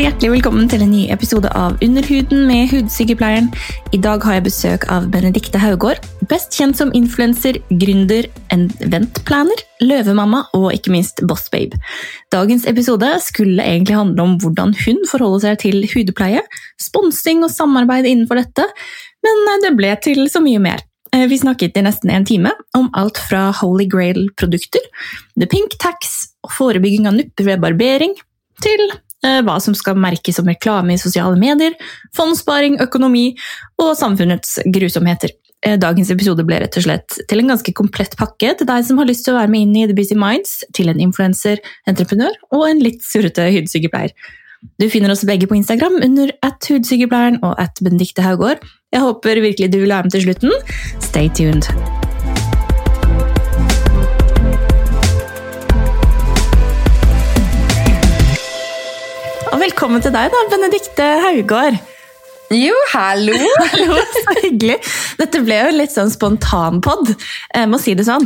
hjertelig velkommen til en ny episode av Underhuden med hudsykepleieren. I dag har jeg besøk av Benedikte Haugård, best kjent som influenser, gründer, eventplaner, løvemamma og ikke minst bossbabe. Dagens episode skulle egentlig handle om hvordan hun forholder seg til hudpleie, sponsing og samarbeid innenfor dette, men det ble til så mye mer. Vi snakket i nesten en time om alt fra Holy Grail-produkter, The Pink Tax, forebygging av nupper ved barbering, til eh, hva som skal merkes som reklame i sosiale medier, fondssparing, økonomi og samfunnets grusomheter. Eh, dagens episode ble rett og slett til en ganske komplett pakke til deg som har lyst til å være med inn i The Busy Minds, til en influenser, entreprenør og en litt surrete hudsykepleier. Du finner oss begge på Instagram under at hudsykepleieren og at Benedicte Haugård. Jeg håper virkelig du vil være med til slutten. Stay tuned! Og velkommen til deg, da, Benedikte Haugård. Jo, hallo! Hallo, Så hyggelig. Dette ble jo litt sånn spontanpod, jeg må si det sånn.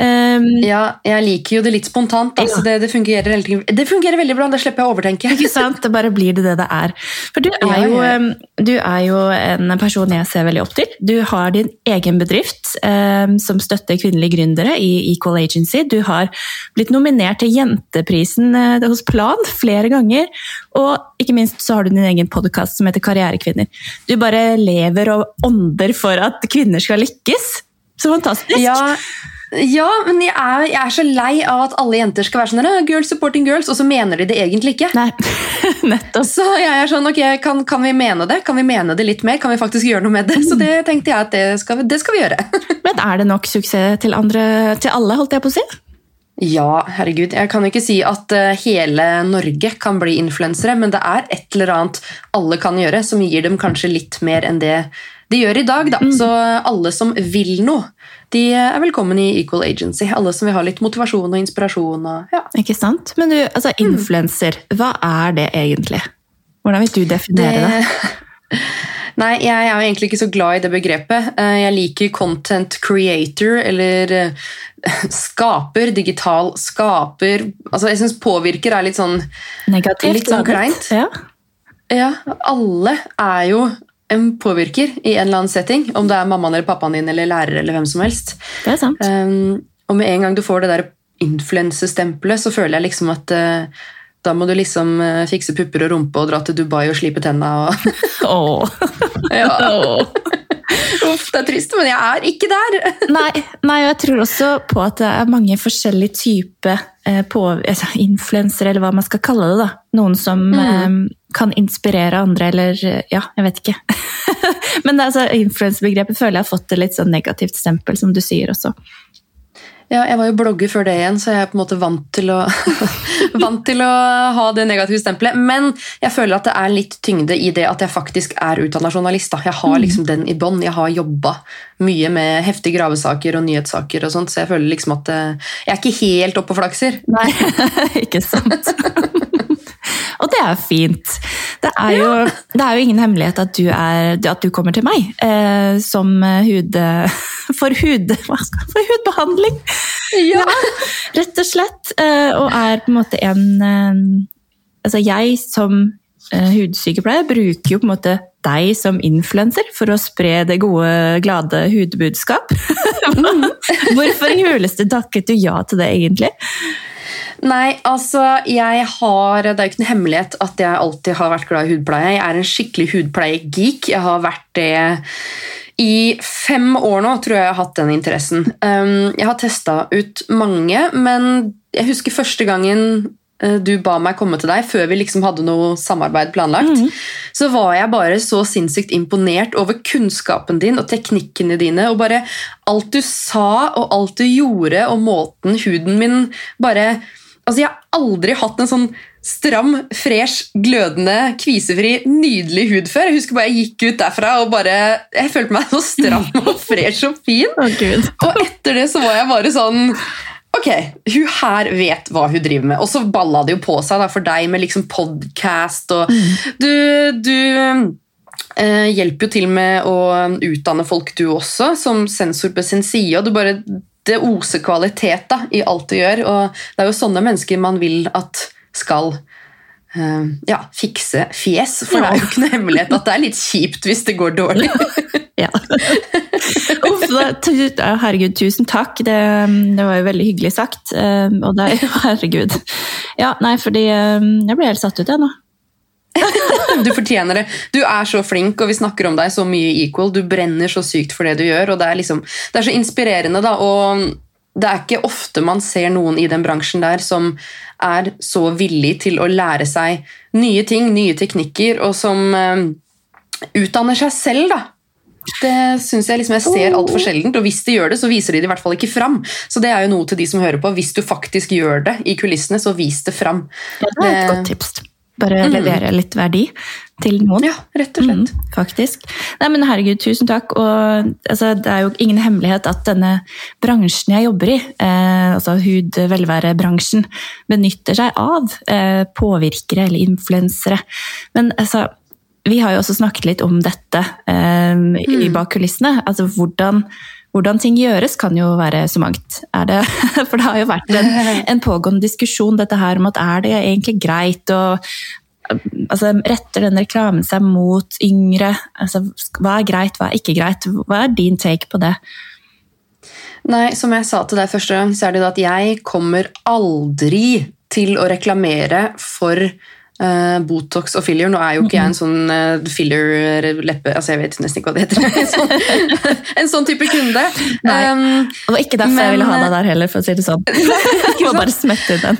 Um, Ja, jeg liker jo det litt spontant. Altså, Ja. det, det, fungerer, veldig- det fungerer veldig bra. Det slipper jeg å overtenke. ikke sant? Det bare blir det det det er. For du er, jo, um, du er jo en person jeg ser veldig opp til. Du har din egen bedrift um, som støtter kvinnelige gründere i Equal Agency. Du har blitt nominert til Jenteprisen uh, hos Plan flere ganger. Og ikke minst så har du din egen podkast som heter Karrierekvinner. Du bare lever og ånder for at kvinner skal lykkes. Så fantastisk! Ja, ja men jeg er, jeg er så lei av at alle jenter skal være sånn «Ah, girls supporting girls, og så mener de det egentlig ikke. Nei, nettopp. Så jeg er sånn, ok, kan, kan vi mene det? Kan vi mene det litt mer? Kan vi faktisk gjøre noe med det? Så det tenkte jeg at det skal, det skal vi gjøre. Men er det nok suksess til, andre, til alle, holdt jeg på å si? Ja, herregud. Jeg kan jo ikke si at eh, hele Norge kan bli influensere, men det er et eller annet alle kan gjøre som gir dem kanskje litt mer enn det de gjør i dag. Da. Så alle som vil noe, de er velkommen i Equal Agency. Alle som vil ha litt motivasjon og inspirasjon. Og, ja. Ikke sant? Men du, altså Mm. hva er det egentlig? Hvordan vil du definere det? Nei, jeg er jo egentlig ikke så glad i det begrepet. Eh, Jeg liker content creator, eller eh, skaper, digital skaper. Altså, jeg syns påvirker er litt sånn Negativt? Litt sånn kleint. Ja. Ja, alle er jo påvirker i en eller annen setting. Om det er mammaen eller pappaen din eller lærer eller hvem som helst. Det er sant. Um, og med en gang du får det der influensestempelet, så føler jeg liksom at uh, da må du liksom uh, fikse pupper og rumpe og dra til Dubai og slipe tenna. Og, Åh. ja. Åh. Uff, det er trist, men jeg er ikke der! Nei, nei, og jeg tror også på at det er mange forskjellige typer eh, altså, influensere, eller hva man skal kalle det. da. Noen som Mm. eh, kan inspirere andre, eller ja, jeg vet ikke. Men det, altså, influensebegrepet føler jeg har fått et litt sånn negativt stempel, som du sier også. Ja, jeg var jo blogger før det igjen, så jeg er på en måte vant til å, vant til å ha det negative stempelet. Men jeg føler at det er litt tyngde i det at jeg faktisk er utdanna journalist. Da. Jeg har liksom den i bånn. Jeg har jobba mye med heftige gravesaker og nyhetssaker, og sånt, så jeg føler liksom at eh, jeg er ikke helt oppe og flakser. Nei, ikke sant. Og det er fint. Det er, jo, det er jo ingen hemmelighet at du, er, at du kommer til meg eh, som hud... For, hud, for hudbehandling! Ja. Rett og slett. eh, Og er på en måte en eh, Altså, jeg som eh, hudsykepleier bruker jo på en måte deg som influenser for å spre det gode, glade hudbudskap. Hvorfor i huleste takket du ja til det, egentlig? Nei, altså, jeg har Det er jo ikke noe hemmelighet at jeg alltid har vært glad i hudpleie. Jeg er en skikkelig hudpleie-geek. Jeg har vært det i fem år nå, tror jeg jeg har hatt den interessen. Um, jeg har testa ut mange, men jeg husker første gangen eh, du ba meg komme til deg, før vi liksom hadde noe samarbeid planlagt, så var jeg bare så sinnssykt imponert over kunnskapen din og teknikkene dine, og bare alt du sa og alt du gjorde, og måten huden min bare Altså, Jeg har aldri hatt en sånn stram, fresh, glødende, kvisefri, nydelig hud før. Jeg husker bare jeg gikk ut derfra og bare Jeg følte meg så stram og fresh og fin. Gud. Og etter det så var jeg bare sånn Ok, hun her vet hva hun driver med. Og så balla det jo på seg da, for deg med liksom podcast og Du, du eh, hjelper jo til med å utdanne folk, du også, som sensor på sin side. og du bare Det oser kvalitet da, i alt du gjør. Og det er jo sånne mennesker man vil at skal uh, ja, fikse fjes. For det er jo ikke noe hemmelighet at det er litt kjipt hvis det går dårlig. Ja. Uff, da, herregud, tusen takk. Det, det var jo veldig hyggelig sagt. eh, Og det er herregud. Ja, nei, fordi eh, jeg ble helt satt ut, jeg nå. Du fortjener det. Du er så flink, og vi snakker om deg så mye i equal. Du brenner så sykt for det du gjør, og det er, liksom, det er så inspirerende. da, og det er ikke ofte man ser noen i den bransjen der som er så villig til å lære seg nye ting, nye teknikker, og som eh, utdanner seg selv, da. Det synes jeg liksom jeg ser altfor sjeldent, og hvis de gjør det, så viser de det i hvert fall ikke fram. Så det er jo noe til de som hører på. Hvis du faktisk gjør det i kulissene, så vis det fram. Ja, det er et godt tips. Bare levere litt verdi til noen. Ja, rett og slett. Mm, faktisk. Nei, men herregud, tusen takk. Og altså, det er jo ingen hemmelighet at denne bransjen jeg jobber i, eh, altså hud-velværebransjen, benytter seg av eh, påvirkere eller influensere. Men altså, vi har jo også snakket litt om dette eh, i bak kulissene. Altså hvordan hvordan ting gjøres kan jo være så mangt. Det, for det har jo vært en, en pågående diskusjon dette her om at er det egentlig greit å altså, Retter den reklamen seg mot yngre? Altså, hva er greit, hva er ikke greit? Hva er din take på det? Nei, som jeg sa til deg første gang, så er det at jeg kommer aldri til å reklamere for Botox og filler. Nå er jo ikke jeg en sånn uh, filler-leppe Altså, jeg vet nesten ikke hva det heter. en, sånn, en sånn type kunde. Nei. Um, Det var ikke derfor Men- jeg ville ha deg der heller, for å si det sånn. Jeg må bare smette ut den.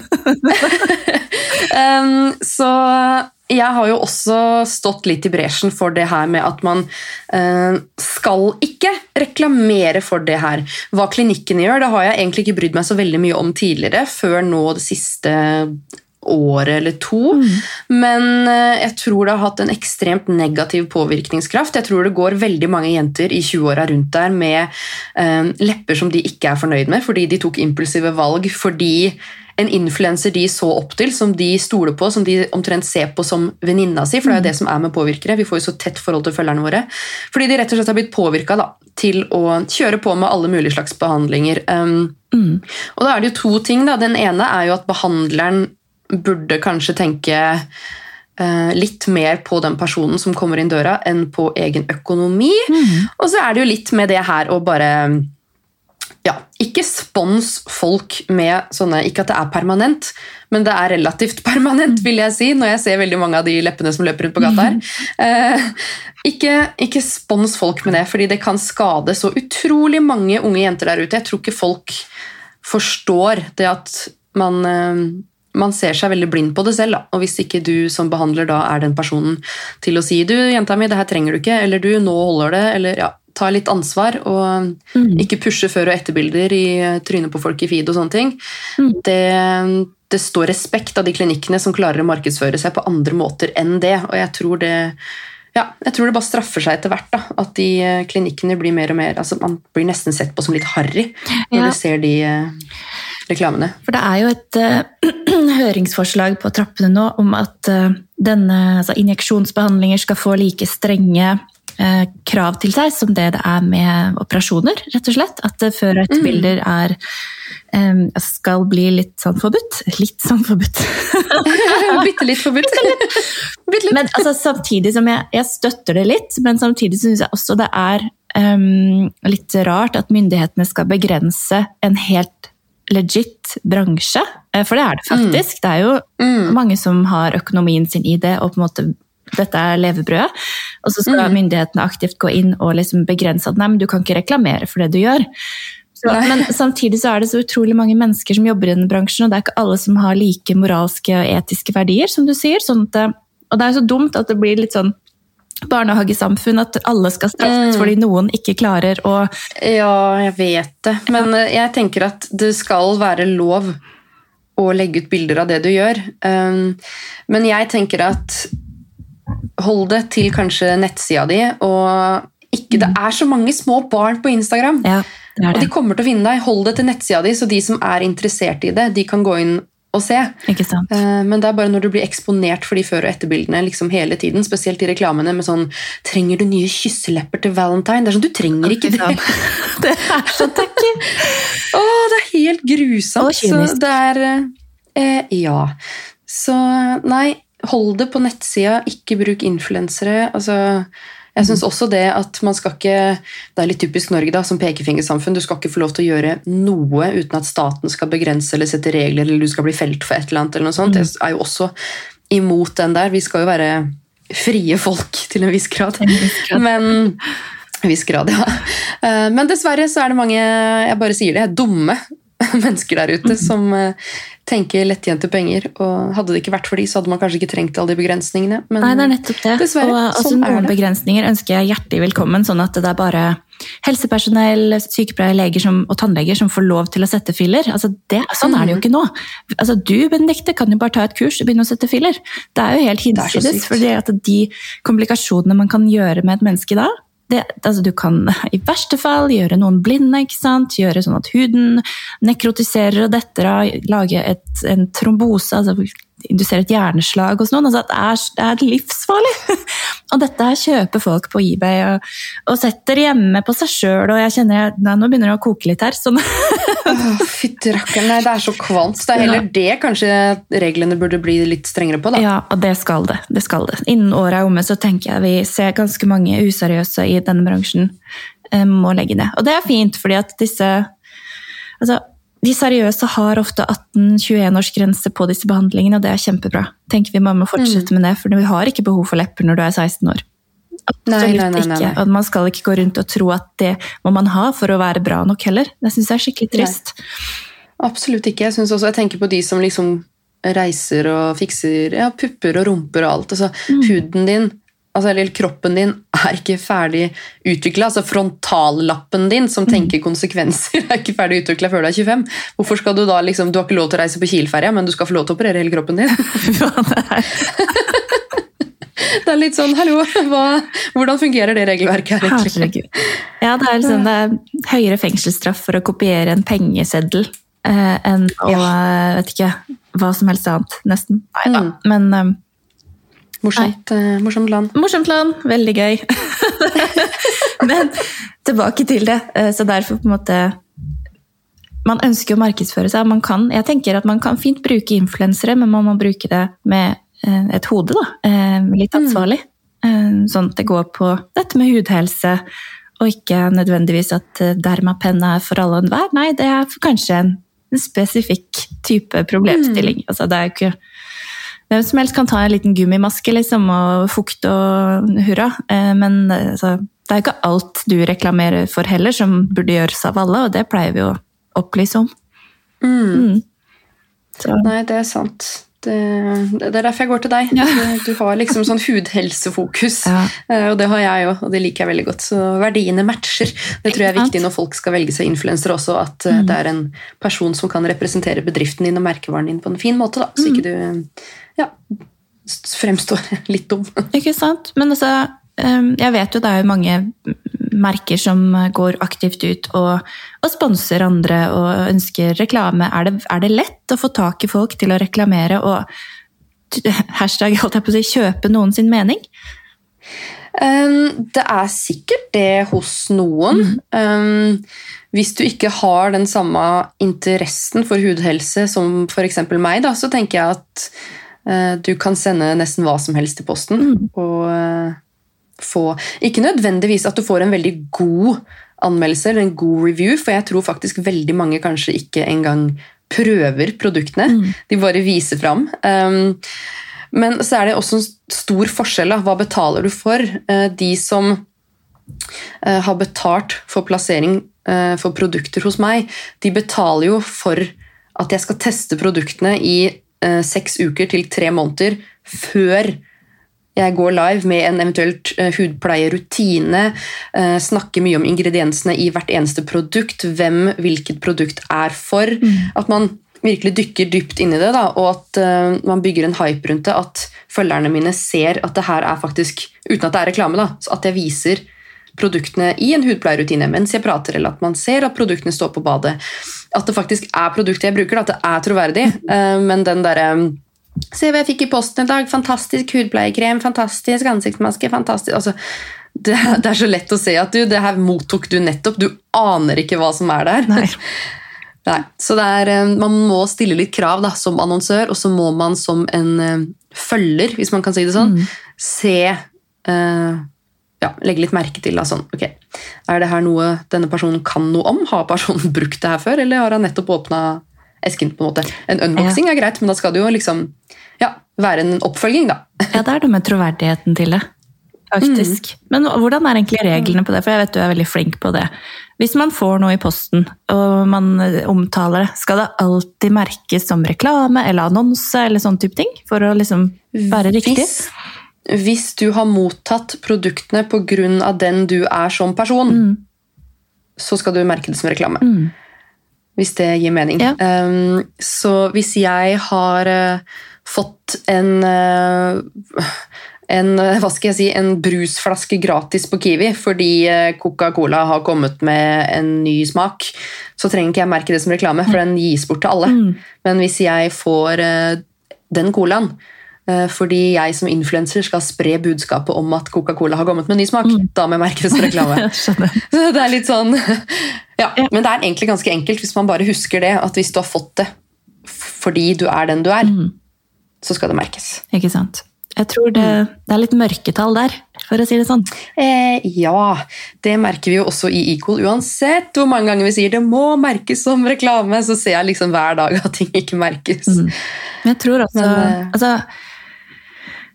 Um, så jeg har jo også stått litt i bresjen for det her med at man eh, skal ikke reklamere for det her. Hva klinikkene gjør, det har jeg egentlig ikke brydd meg så veldig mye om tidligere, før nå det siste året eller to. Men eh, jeg tror det har hatt en ekstremt negativ påvirkningskraft. Jeg tror det går veldig mange jenter i 20-åra rundt der med eh, lepper som de ikke er fornøyd med, fordi de tok impulsive valg fordi en influenser de så opp til, som de stoler på, som de omtrent ser på som venninna si, for det er jo det som er med påvirkere. Vi får jo så tett forhold til følgerne våre. Fordi de rett og slett har blitt påvirka til å kjøre på med alle mulige slags behandlinger. Um, Og da er det jo to ting. Da. Den ene er jo at behandleren burde kanskje tenke eh, litt mer på den personen som kommer inn døra, enn på egen økonomi. Og så er det jo litt med det her å bare ja, ikke spons folk med sånne Ikke at det er permanent, men det er relativt permanent, vil jeg si, når jeg ser veldig mange av de leppene som løper rundt på gata her. Eh, ikke, ikke spons folk med det, fordi det kan skade så utrolig mange unge jenter der ute. Jeg tror ikke folk forstår det at man eh, man ser seg veldig blind på det selv. Da. Og hvis ikke du som behandler da er den personen til å si du, jenta mi, det her trenger du ikke, eller du, nå holder det, eller ja, ta litt ansvar og ikke pushe før- og etterbilder i trynet på folk i feed og sånne ting. Det, det står respekt av de klinikkene som klarer å markedsføre seg på andre måter enn det, og jeg tror det ja, jeg tror det bare straffer seg etter hvert. da, At de eh, klinikkene blir mer og mer altså Man blir nesten sett på som litt harry når Ja. du ser de eh, reklamene. For det er jo et eh, høringsforslag på trappene nå om at eh, denne, altså injeksjonsbehandlinger skal få like strenge eh, krav til seg som det det er med operasjoner, rett og slett. At uh, før- og etterbilder er eh, skal bli litt sånn forbudt. Litt sånn forbudt. Bitte litt forbudt. Bitte litt. Men altså, samtidig som jeg, jeg støtter det litt, men samtidig syns jeg også det er um, litt rart at myndighetene skal begrense en helt legit bransje. Eh, For det er det faktisk. Det er jo mange som har økonomien sin i det, og på en måte dette er levebrødet. Og så skal myndighetene aktivt gå inn og liksom begrense at nei, men du kan ikke reklamere for det du gjør. Så, men samtidig så er det så utrolig mange mennesker som jobber i denne bransjen, og det er ikke alle som har like moralske og etiske verdier, som du sier. Sånn at, og det er så dumt at det blir litt sånn barnehagesamfunn, at alle skal straffes fordi noen ikke klarer å Ja, jeg vet det. Men eh, jeg tenker at det skal være lov å legge ut bilder av det du gjør. Um, Men jeg tenker at hold det til kanskje nettsida di, og ikke, det er så mange små barn på Instagram. Ja, det det. Og de kommer til å finne deg. Hold det til nettsida di, så de som er interessert i det, de kan gå inn og se. Eh, Men det er bare når du blir eksponert for de før- og etterbildene liksom hele tiden, spesielt i reklamene med sånn 'Trenger du nye kysselepper til valentine?' Det er sånn, Du trenger ikke det. Det er så tacky! Å, det er helt grusomt. Og kynisk. Så det er eh, Ja. Så nei, hold det på nettsida, ikke bruk influensere. Altså, jeg synes også det at man skal ikke Det er litt typisk Norge da, som pekefingersamfunn. Du skal ikke få lov til å gjøre noe uten at staten skal begrense eller sette regler, eller du skal bli felt for et eller annet. eller noe sånt. Jeg er jo også imot den der. Vi skal jo være frie folk til en viss grad. En viss grad. Men viss grad, ja. Eh, Men dessverre så er det mange jeg bare sier det, dumme mennesker der ute som tenker lettjente penger. Og hadde det ikke vært for de, så hadde man kanskje ikke trengt alle de begrensningene. Men Nei, det er nettopp det. dessverre, og altså, sånn noen begrensninger ønsker jeg hjertelig velkommen, sånn at det er bare helsepersonell, sykepleiere, leger som, og tannleger som får lov til å sette filler. Altså, det, sånn er det Mm. jo ikke nå. Altså, du, Benedikte, kan jo bare ta et kurs og begynne å sette filler. Det er jo helt hinsides, for de komplikasjonene man kan gjøre med et menneske da, det, altså du kan i verste fall gjøre noen blinde, gjøre sånn at huden nekrotiserer og detter av, lage et, en trombose, altså indusere et hjerneslag hos noen. Altså, det, er, det er livsfarlig! og dette her kjøper folk på eBay og, og setter hjemme på seg sjøl, og jeg kjenner jeg, nei, nå begynner det å koke litt her. Sånn. Fytti rakkeren, det er så kvalmt. Det er heller det kanskje reglene burde bli litt strengere på. da. Ja, og det skal det. det skal det. Innen året er omme, så tenker jeg vi ser ganske mange useriøse i denne bransjen eh, må legge ned. Og det er fint, fordi at disse altså, De seriøse har ofte 18-21-årsgrense på disse behandlingene, og det er kjempebra. Tenker vi må fortsette med det, for vi har ikke behov for lepper når du er 16 år. Absolutt nei, nei, nei, ikke. Og man skal ikke gå rundt og tro at det må man ha for å være bra nok heller. Det syns jeg er skikkelig trist. Absolutt ikke. Jeg, også, jeg tenker på de som liksom reiser og fikser ja, pupper og rumper og alt. Altså, Huden din, altså, eller kroppen din, er ikke ferdig utvikla. Altså, frontallappen din, som tenker konsekvenser, er ikke ferdig utvikla før du er 25. Hvorfor skal Du da liksom, du har ikke lov til å reise på Kiel-ferja, men du skal få lov til å operere hele kroppen din. Det er litt sånn, hallo, hva, Hvordan fungerer det regelverket her? egentlig? Ja, det er, liksom, det er høyere fengselsstraff for å kopiere en pengeseddel eh, enn å ja. vet ikke, hva som helst annet, nesten. Nei da. Mm. Men eh, Morsomt, uh, morsomt land. morsomt land, veldig gøy. Men tilbake til det. eh, Så derfor på en måte Man ønsker å markedsføre seg. Man kan, jeg tenker at man kan fint bruke influensere, men man må bruke det med eh, et hode, da. Litt ansvarlig. Eh, Sånn at det går på dette med hudhelse, og ikke nødvendigvis at dermapenna er for alle og enhver. Nei, det er kanskje en en spesifikk type problemstilling. Altså, det er jo ikke hvem som helst kan ta en liten gummimaske liksom, og fukte og hurra, eh, men altså, det er ikke alt du reklamerer for heller som burde gjøres av alle, og det pleier vi å opplyse om. Mm. Så, Nei, det er sant. Det, det er derfor jeg går til deg. Ja. Du, du har liksom sånn hudhelsefokus, Ja. eh, og det har jeg òg, og det liker jeg veldig godt. Så verdiene matcher. Det tror jeg er viktig når folk skal velge seg influensere også, at mm. det er en person som kan representere bedriften din og merkevaren din på en fin måte, da, så ikke du ja, fremstår litt dum. Ikke sant? Men altså, eh, jeg vet jo det er jo mange merker som går aktivt ut og, og sponser andre og ønsker reklame. Er det, er det lett å få tak i folk til å reklamere og hashtag holdt jeg på å si, kjøpe noen sin mening? Um, det er sikkert det hos noen. Um, hvis du ikke har den samme interessen for hudhelse som f.eks. meg, da, så tenker jeg at uh, du kan sende nesten hva som helst i posten. Og eh, få Ikke nødvendigvis at du får en veldig god anmeldelse eller en god review, for jeg tror faktisk veldig mange kanskje ikke engang prøver produktene. De bare viser fram. Um, men så er det også en stor forskjell. Da. Hva betaler du for? Eh, De som eh, har betalt for plassering eh, for produkter hos meg, de betaler jo for at jeg skal teste produktene i seks uker til tre måneder før jeg går live med en eventuelt hudpleierutine. eh, snakker mye om ingrediensene i hvert eneste produkt, hvem hvilket produkt er for. At man virkelig dykker dypt inn i det, da, og at eh, man bygger en hype rundt det. At følgerne mine ser at det her er faktisk, uten at det er reklame, da, at jeg viser produktene i en hudpleierrutine mens jeg prater, eller at man ser at produktene står på badet. At det faktisk er produkter jeg bruker, da, at det er troverdig. eh, men den derre Se hva jeg fikk i posten i dag. Fantastisk hudpleiekrem, fantastisk ansiktsmaske. fantastisk... Altså, det, det er så lett å se at du, det her mottok du nettopp. Du aner ikke hva som er der. Nei. Nei, så er, eh, Man må stille litt krav da, som annonsør, og så må man som en eh, følger, hvis man kan si det sånn, se uh, ja, Legge litt merke til da, sånn, okay. er det her noe denne personen kan noe om. Har personen brukt det her før, eller har han nettopp åpna esken? på En måte? En unboxing er greit, men da skal det jo liksom ja, være en oppfølging, da. Ja, det er det med troverdigheten til det. Faktisk. Men hvordan er egentlig reglene på det? For jeg vet du er veldig flink på det. Hvis man får noe i posten, og man omtaler det, skal det alltid merkes som reklame eller annonse eller sånn type ting? For å liksom være riktig? Hvis, hvis du har mottatt produktene pga. den du er som person, så skal du merke det som reklame. Hvis det gir mening. Ja. Um, så hvis jeg har uh, fått en uh, en, eh, hva skal jeg si, en brusflaske gratis på Kiwi fordi Coca-Cola har kommet med en ny smak, så trenger ikke jeg merke det som reklame, for den gis bort til alle. Men hvis jeg får den colaen fordi jeg som influenser skal spre budskapet om at Coca-Cola har kommet med en ny smak, da må jeg som reklame. Så det er litt sånn ja, Men det er egentlig ganske enkelt hvis man bare husker det, at hvis du har fått det fordi du er den du er, så skal det merkes. Ikke sant. Jeg tror det, det er litt mørketall der, for å si det sånn. Eh, ja, det merker vi jo også i Equal. Uansett hvor mange ganger vi sier det må merkes som reklame, så ser jeg liksom hver dag at ting ikke merkes. Men jeg tror også Men, eh, altså,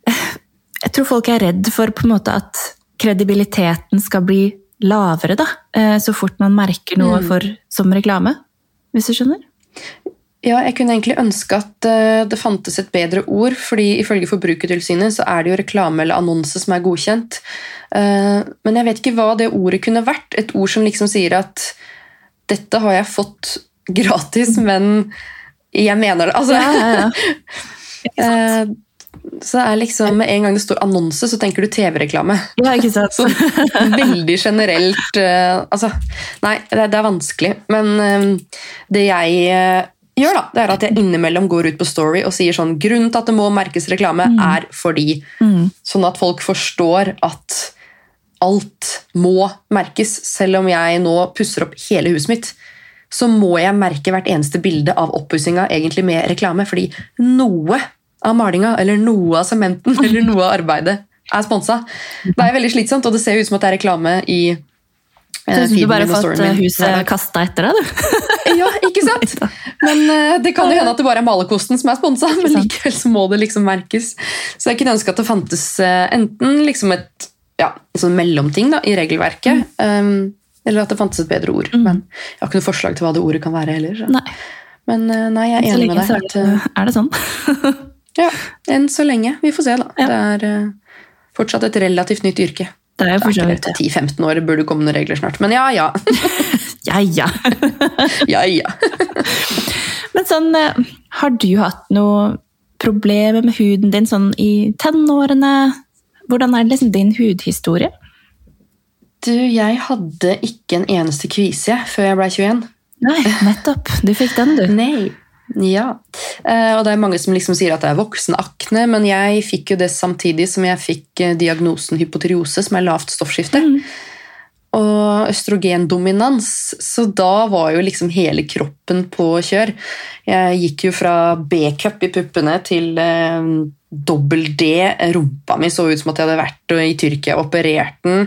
Jeg tror folk er redd for på en måte at kredibiliteten skal bli lavere, da. eh, Så fort man merker noe Mm. for, som reklame. Hvis du skjønner? Ja, jeg kunne egentlig ønske at eh, det fantes et bedre ord, fordi ifølge Forbrukertilsynet så er det jo reklame eller annonse som er godkjent. Eh, Men jeg vet ikke hva det ordet kunne vært. Et ord som liksom sier at dette har jeg fått gratis, men jeg mener det. Altså, Ja, ja, ja. så det er liksom, Med en gang det står annonse, så tenker du TV-reklame. ja ikke sant? Så veldig generelt Uh, Altså, nei, det, det er vanskelig. Men um, det jeg uh, gjør, da, det er at jeg innimellom går ut på Story og sier sånn Grunnen til at det må merkes reklame, er fordi Mm. Sånn at folk forstår at alt må merkes. Selv om jeg nå pusser opp hele huset mitt, så må jeg merke hvert eneste bilde av oppussinga med reklame, fordi noe av malinga eller noe av sementen eller noe av arbeidet er sponsa. Det er veldig slitsomt, og det ser ut som at det er reklame i eh, Så du bare har fått eh, huset kasta etter deg, du? Ja, ikke sant? Men eh, det kan jo hende at det bare er malerkosten som er sponsa, men likevel så må det liksom merkes. Så jeg kunne ønske at det fantes enten liksom et ja, sånn mellomting da, i regelverket, Mm. um, eller at det fantes et bedre ord. Men jeg har ikke noe forslag til hva det ordet kan være heller. Så. Nei. Men nei, jeg er enig med deg. eh, er det sånn. Ja, enn så lenge. Vi får se, da. Ja. Det er uh, fortsatt et relativt nytt yrke. Det er jo det. 10-15 år burde det komme noen regler snart. Men ja, ja. Ja, ja. ja, ja. Men sånn, eh, har du hatt noe problemer med huden din sånn i tenårene? Hvordan er liksom din hudhistorie? Du, jeg hadde ikke en eneste kvise før jeg ble 21. Nei, nettopp. Du fikk den, du. Nei. Ja. Eh, og det er mange som liksom sier at det er voksenakne, men jeg fikk jo det samtidig som jeg fikk eh, diagnosen hypotyreose, som er lavt stoffskifte. Og østrogendominans. Så da var jo liksom hele kroppen på kjør. Jeg gikk jo fra B-cup i puppene til eh, dobbel D. Rumpa mi så ut som at jeg hadde vært i Tyrkia og operert den.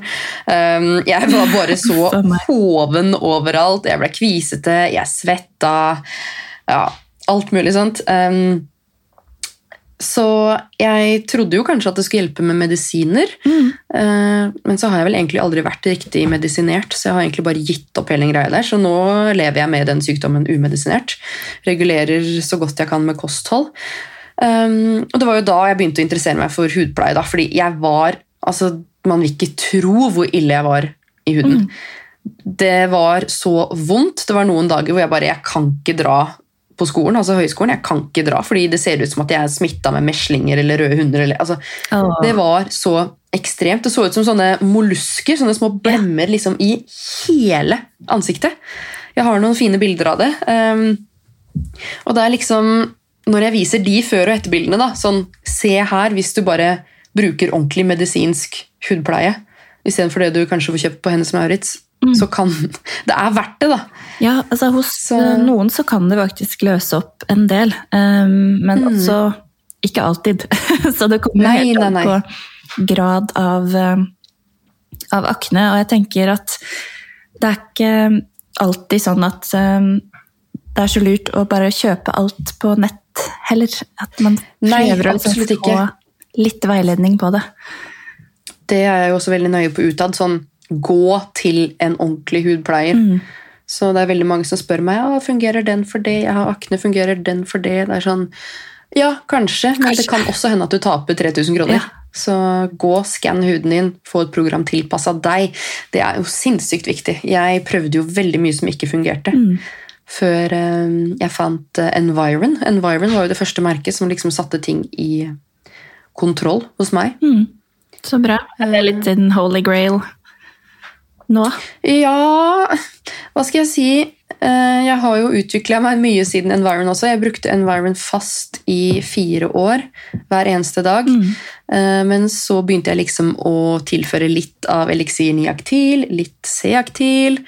Jeg var bare så hoven overalt. Jeg ble kvisete, jeg svetta. Ja, alt mulig sånt. Um, så jeg trodde jo kanskje at det skulle hjelpe med medisiner. Eh, men så har jeg vel egentlig aldri vært riktig medisinert, så jeg har egentlig bare gitt opp hele greia der. Så nå lever jeg med den sykdommen umedisinert. Regulerer så godt jeg kan med kosthold. Um, og det var jo da jeg begynte å interessere meg for hudpleie. Da, fordi jeg var altså, Man vil ikke tro hvor ille jeg var i huden. Det var så vondt. Det var noen dager hvor jeg bare Jeg kan ikke dra på skolen, altså høyskolen. Jeg kan ikke dra, fordi det ser ut som at jeg er smitta med meslinger eller røde hunder. Eller, altså, det var så ekstremt. Det så ut som sånne mollusker, sånne små blemmer liksom, i hele ansiktet. Jeg har noen fine bilder av det. Um, og det er liksom Når jeg viser de før- og etterbildene, da, sånn Se her, hvis du bare bruker ordentlig medisinsk hudpleie istedenfor det du kanskje får kjøpt på Hennes Maurits, så kan Det er verdt det, da. Ja, altså hos Så- eh, noen så kan det faktisk løse opp en del, um, men også ikke alltid. så det kommer Nei, helt an på grad av, um, av akne, og jeg tenker at det er ikke alltid sånn at um, det er så lurt å bare kjøpe alt på nett heller. At man prøver å liksom få litt veiledning på det. Det er jeg også veldig nøye på utad. Sånn, gå til en ordentlig hudpleier. Mm. Så det er veldig mange som spør meg ja, fungerer den for det, jeg har akne, fungerer den for det. Det er sånn, ja, kanskje, men det kan også hende at du taper 3000 kroner. Ja. Så gå, skann huden din, få et program tilpassa deg. Det er jo sinnssykt viktig. Jeg prøvde jo veldig mye som ikke fungerte. Mm. Før eh, jeg fant eh, Environ. Environ var jo det første merket som liksom satte ting i kontroll hos meg. Mm. Så bra. Er litt din holy grail nå? Ja, hva skal jeg si? Eh, Jeg har jo utvikla meg mye siden Environ også. Jeg brukte Environ fast i fire år hver eneste dag. Mm. Men så begynte jeg liksom å tilføre litt av eliksir niaktil, litt C-aktil.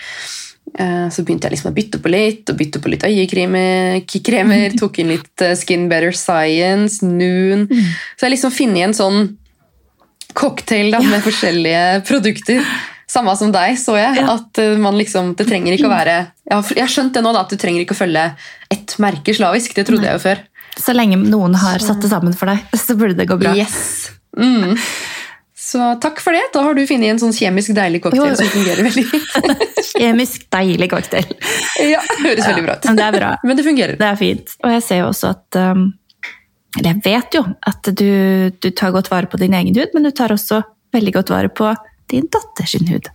Eh, Så begynte jeg liksom å bytte på litt, og bytte på litt øyekremer, tok inn litt eh, Skin Better Science, Noon. Så jeg liksom finner en sånn cocktail da, med forskjellige produkter. Samme som deg, så jeg. Ja. At eh, man liksom, det trenger ikke å være Jeg har, skjønt det nå, da, at du trenger ikke å følge ett merke slavisk. Det trodde jeg jo før. Så lenge noen har satt det sammen for deg, så burde det gå bra. Yes. Mm. Så takk for det. Da har du funnet en sånn kjemisk deilig cocktail Jo. som fungerer veldig. Kjemisk deilig cocktail. ja, høres veldig bra ut. Men det er bra. Men det fungerer. Det er fint. Og jeg ser jo også at um, Eller jeg vet jo at du, du tar godt vare på din egen hud, men du tar også veldig godt vare på din datters hud.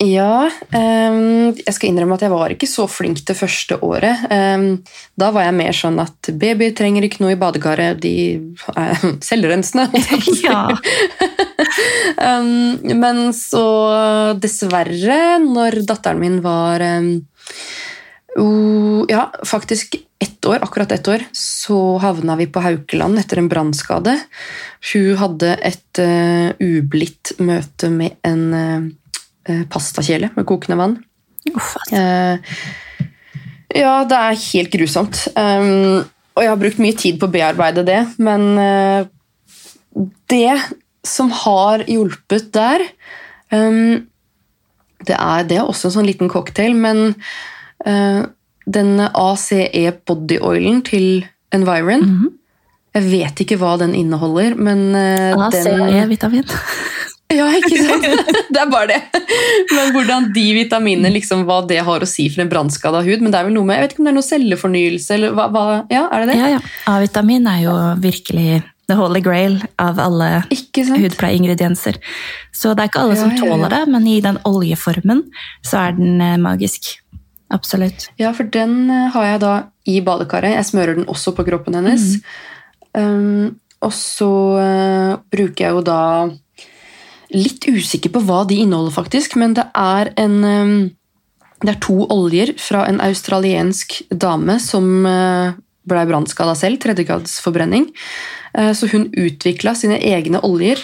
Ja, ehm, jeg skal innrømme at jeg var ikke så flink det første året. Ehm, da var jeg mer sånn at babyer trenger ikke noe i badekaret, de er selvrensende. å si. Ja. Um, men så dessverre, når datteren min var um, ja, faktisk ett år, akkurat ett år, så havna vi på Haukeland etter en brannskade. Hun hadde et uh, ublidt møte med en uh, pastakjele med kokende vann. Eh, ja, det er helt grusomt. Um, og jeg har brukt mye tid på å bearbeide det, men det som har hjulpet der um, det, er, det er også en sånn liten cocktail, men uh, den ACE body oilen til Environ Mhm. Jeg vet ikke hva den inneholder, men den ACE-vitamin. ja, ikke sant? Det er bare det. Men hvordan de vitaminene, liksom, hva det har å si for en brannskada hud. Men det er vel noe med, jeg vet ikke om det er noe cellefornyelse, eller hva, hva Ja, er det det? Ja, ja. A-vitamin er jo virkelig the holy grail av alle hudpleieingredienser. Så det er ikke alle som ja, ja. tåler det, men i den oljeformen så er den eh, magisk. Absolutt. Ja, for den eh, har jeg da i badekaret. Jeg smører den også på kroppen hennes. Um, og så uh, bruker jeg jo da Litt usikker på hva de inneholder, faktisk, men det er en um, Det er to oljer fra en australiensk dame som uh, blei brannskada selv. Tredjegradsforbrenning. Eh, så hun utvikla sine egne oljer.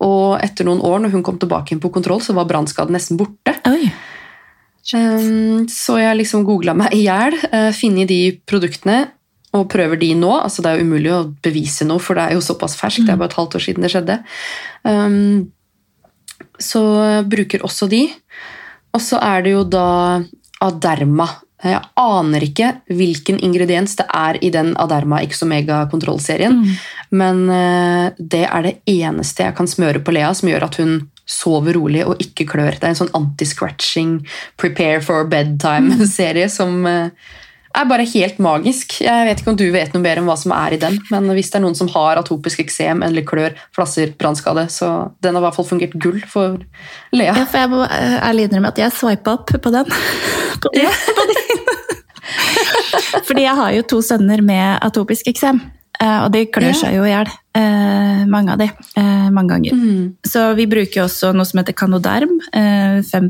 Og etter noen år, når hun kom tilbake inn på kontroll, så var brannskaden nesten borte. Oi. Um, så jeg liksom googla meg i hjel, uh, funnet de produktene og prøver de nå. Altså, det er jo umulig å bevise noe, for det er jo såpass ferskt. Det er bare et halvt år siden det skjedde. Um, så bruker også de. Og så er det jo da Aderma. Jeg aner ikke hvilken ingrediens det er i den Aderma X Omega-kontrollserien, men eh, det er det eneste jeg kan smøre på Lea som gjør at hun sover rolig og ikke klør. Det er en sånn anti-scratching, prepare for bedtime-serie som eh, er bare helt magisk. Jeg vet ikke om du vet noe mer om hva som er i den, men hvis det er noen som har atopisk eksem eller klør, flasser, brannskade, så den har i hvert fall fungert gull for Lea. Ja, for jeg må ærlig innrømme at jeg swipa opp på den. På din. Fordi jeg har jo to sønner med atopisk eksem, og de klør seg jo i hjel. eh, Mange av de. eh, Mange ganger. Mm. Så vi bruker også noe som heter Canoderm, eh, 5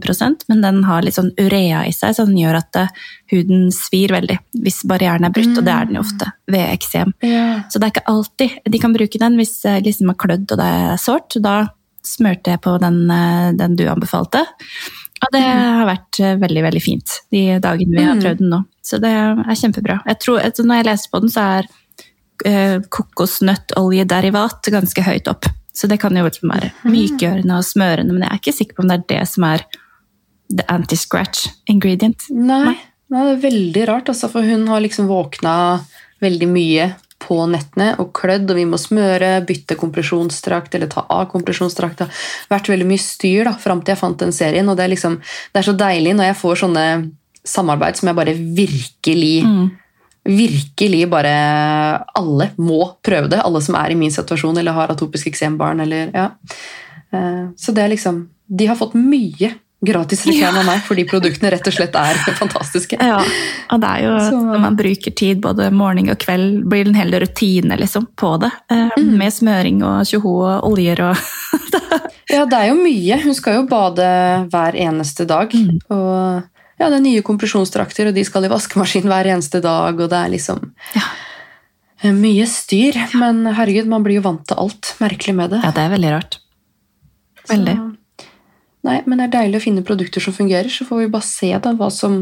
men den har litt sånn urea i seg, så den gjør at eh, huden svir veldig hvis barrieren er brutt, og det er den jo ofte ved eksem. Yeah. Så det er ikke alltid de kan bruke den hvis det liksom har klødd og det er sårt. Da smørte jeg på den, eh, den du anbefalte. Og det har vært eh, veldig, veldig fint de dagene vi har Mm. prøvd den nå. Så det er kjempebra. Jeg tror, altså, når jeg leser på den, så er eh, kokosnøttoljederivat ganske høyt opp. Så det kan jo være mykgjørende og smørende, men jeg er ikke sikker på om det er det som er the anti-scratch ingredient. Nei, nei, det er veldig rart, altså, for hun har liksom våkna veldig mye på nettene og klødd, og vi må smøre, bytte kompresjonsdrakt eller ta av kompresjonsdrakta. Vært veldig mye styr da, fram til jeg fant den serien, og det er, liksom, det er så deilig når jeg får sånne samarbeid som jeg bare virkelig Virkelig bare Alle må prøve det, alle som er i min situasjon eller har atopisk eksembarn. Eller, ja. Eh, Så det er liksom De har fått mye gratis reklame av meg, fordi produktene rett og slett er fantastiske. Ja, og det er jo Så- når man bruker tid både morgen og kveld, blir det en hel rutine liksom, på det. Mm. Med smøring og tjoho og oljer og Ja, det er jo mye. Hun skal jo bade hver eneste dag. Og ja, det er nye kompresjonsdrakter, og de skal i vaskemaskin hver eneste dag, og det er liksom Ja. eh, mye styr. Men herregud, man blir jo vant til alt merkelig med det. Ja, det er veldig rart. Veldig. Så, nei, men det er deilig å finne produkter som fungerer, så får vi bare se da, hva som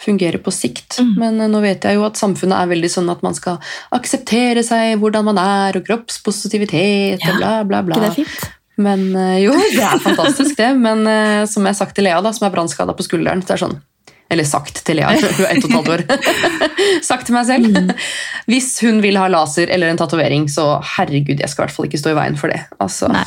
fungerer på sikt. Mm. Men eh, nå vet jeg jo at samfunnet er veldig sånn at man skal akseptere seg, hvordan man er, og kroppspositivitet, Ja, og bla, bla, bla. det fint? Men eh, jo, det er fantastisk det. Men eh, som jeg har sagt til Lea, da, som er brannskada på skulderen det er sånn, Eller sagt til Lea, hun er ett og et halvt år. sagt til meg selv. Mm. Hvis hun vil ha laser eller en tatovering, så herregud, jeg skal i hvert fall ikke stå i veien for det. Altså, Nei.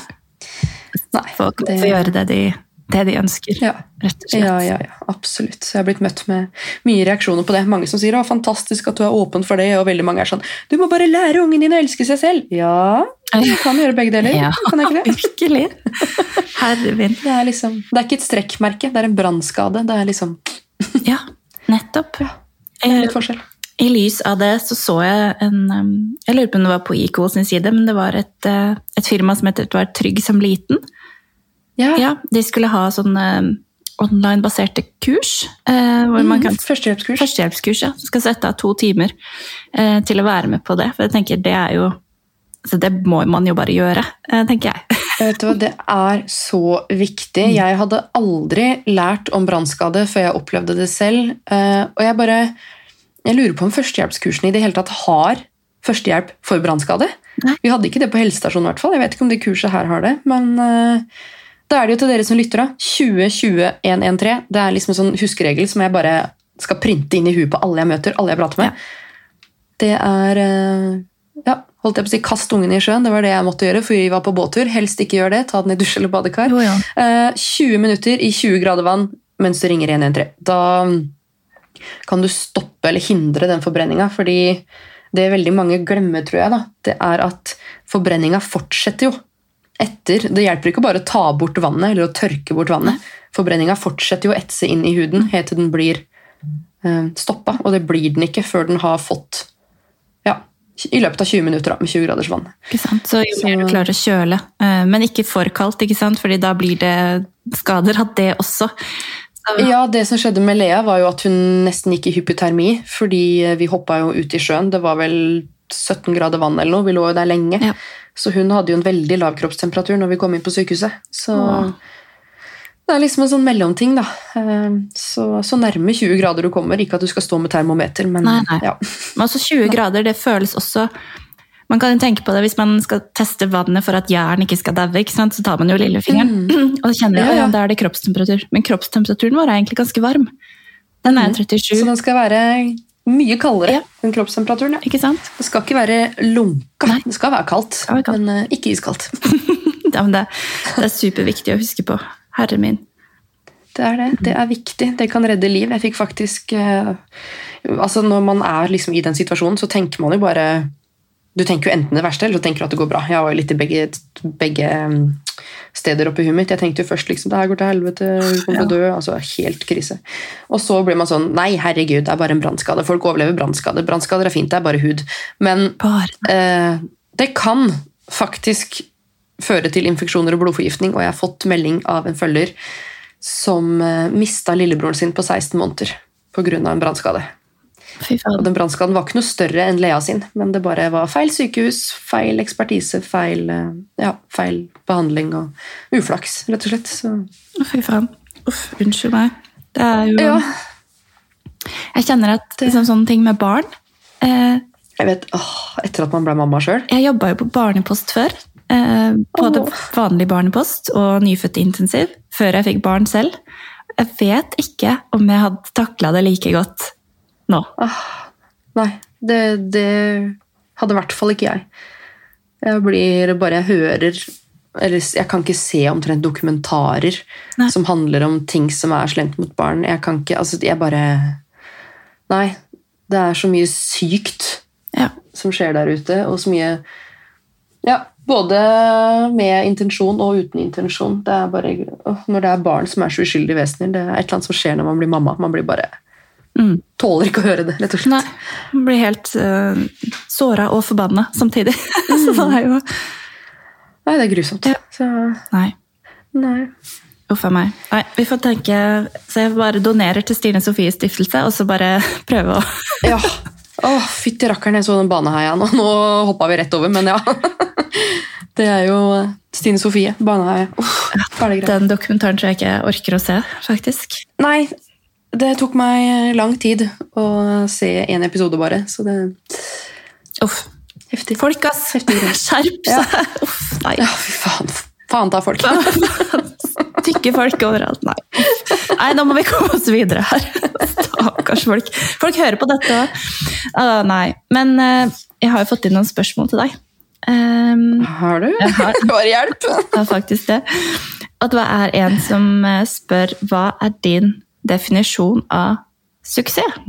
nei, Folk får gjøre det de, det de ønsker, Ja. rett og slett. Ja, ja, ja, absolutt. Jeg har blitt møtt med mye reaksjoner på det. Mange som sier å, fantastisk at du er åpen for det, og veldig mange er sånn du må bare lære ungen din å elske seg selv. Ja, du kan gjøre begge deler. Ja, Kan jeg ikke det? virkelig. Herre min. Det er, liksom, det er ikke et strekkmerke, det er en brannskade. Det er liksom Ja, nettopp. Ja, det er Eh, litt forskjell. I lys av det så så jeg en um, Jeg lurer på om det var på IKO sin side, men det var et, eh, et firma som heter Trygg som liten. Ja, Ja, De skulle ha sånne online-baserte kurs. eh, hvor man kan Mm, Førstehjelpskurs. Førstehjelpskurs, ja. Skal sette av to timer eh, til å være med på det. For jeg tenker det er jo altså Det må man jo bare gjøre, eh, tenker jeg. Vet du hva, Det er så viktig. Mm. Jeg hadde aldri lært om brannskade før jeg opplevde det selv. eh, Og jeg bare Jeg lurer på om førstehjelpskursene i det hele tatt har førstehjelp for brannskade. Vi hadde ikke det på helsestasjonen, i hvert fall. Jeg vet ikke om det kurset her har det. Men eh, da er det jo til dere som lytter, da. 202113. Det er liksom en sånn huskeregel som jeg bare skal printe inn i huet på alle jeg møter, alle jeg prater med. Det er eh, ja, holdt jeg på å si, Kast ungen i sjøen. Det var det jeg måtte gjøre, for vi var på båttur. Helst ikke gjør det. Ta den i dusj eller badekar. Jo. Eh, 20 minutter i 20 grader vann mens du ringer 113. Da kan du stoppe eller hindre den forbrenninga. Fordi det veldig mange glemmer, tror jeg, da, det er at forbrenninga fortsetter jo etter. Det hjelper ikke bare å ta bort vannet eller å tørke bort vannet. Forbrenninga fortsetter jo å etse inn i huden helt til den blir eh, stoppa. Og det blir den ikke før den har fått ja, i løpet av 20 minutter da, med 20 graders vann. Ikke sant? Så jo mer du klarer å kjøle. eh, Men ikke for kaldt, ikke sant? Fordi da blir det skader av det også. Så, Ja, Det som skjedde med Lea, var jo at hun nesten gikk i hypotermi. Fordi vi hoppa jo ut i sjøen. Det var vel 17 grader vann eller noe. Vi lå jo der lenge. Ja. Så hun hadde jo en veldig lav kroppstemperatur når vi kom inn på sykehuset. Så Åh. det er liksom en sånn mellomting, da. Eh, Så, så nærme 20 grader du kommer. Ikke at du skal stå med termometer, men Nei, nei. ja. Men altså 20 grader, det føles også Man kan jo tenke på det hvis man skal teste vannet for at jern ikke skal daue, så tar man jo lillefingeren og kjenner Mm. Ja, ja. ja, da er det kroppstemperatur. Men kroppstemperaturen vår er egentlig ganske varm. Den er 37, Så den skal være mye kaldere Ja. enn kroppstemperaturen. Ja. ikke sant? Det skal ikke være lunka. Nei. Det skal være kaldt, skal være kaldt. men uh, ikke iskaldt. Ja, men det, det er superviktig å huske på. Herre min. Det er det. Det er viktig. Det kan redde liv. Jeg fikk faktisk uh, altså Når man er liksom i den situasjonen, så tenker man jo bare Du tenker jo enten det verste, eller så tenker du at det går bra. Jeg var jo litt i begge, begge steder oppi huet mitt. Jeg tenkte jo først liksom, det her går til helvete, hun kommer til å dø. altså Helt krise. Og så blir man sånn Nei, herregud, det er bare en brannskade. Folk overlever brannskader. Brannskader er fint, det er bare hud. Men Bare Eh, det kan faktisk føre til infeksjoner og blodforgiftning, og jeg har fått melding av en følger som eh, mista lillebroren sin på 16 måneder pga. en brannskade. Og den brannskaden var ikke noe større enn Lea sin, men det bare var feil sykehus, feil ekspertise, feil, eh, ja, feil behandling og uflaks, rett og slett. Så Fy faen. Uff, unnskyld meg. Det er jo Ja, Jeg kjenner at liksom, sånne ting med barn eh, jeg vet, åh, Etter at man ble mamma sjøl. Jeg jobba jo på barnepost før. Eh, både oh. vanlig barnepost og nyfødtintensiv før jeg fikk barn selv. Jeg vet ikke om jeg hadde takla det like godt nå. Nei, det, det hadde i hvert fall ikke jeg. Jeg blir bare Jeg hører eller Jeg kan ikke se omtrent dokumentarer Nei. som handler om ting som er slemt mot barn. Jeg kan ikke Altså, jeg bare Nei. Det er så mye sykt Ja. som skjer der ute, og så mye Ja, både med intensjon og uten intensjon. Det er bare, når det er barn som er så uskyldige vesener, det er et eller annet som skjer når man blir mamma. Man blir bare Mm. Tåler ikke å høre det, rett og slett. Nei. Blir helt uh, såra og forbanna samtidig. Så det er jo Nei, det er grusomt. Ja. Så, Nei. nei. Uff a meg. Nei, vi får tenke Så jeg bare donerer til Stine Sofies stiftelse, og så bare prøve å Ja. Å, fytti rakkeren, jeg så den baneheia nå. Nå hoppa vi rett over, men ja. Det er jo Stine Sofie, baneheia. Fæle. Den dokumentaren tror jeg ikke jeg orker å se, faktisk. Nei, det tok meg lang tid å se én episode bare, så det Uff. Heftig. Folk, ass! Heftig Skjerp Skjerp Ja. Uff, nei. Ja, fy faen. Faen ta folk. Tykke folk overalt. Nei. nei, nå må vi komme oss videre her. Stakkars folk. Folk hører på dette òg. nei. Men uh, jeg har jo fått inn noen spørsmål til deg. Um, Har du? Har. Bare hjelp! det er faktisk det. At det er en som eh, spør hva er din definisjon av suksess?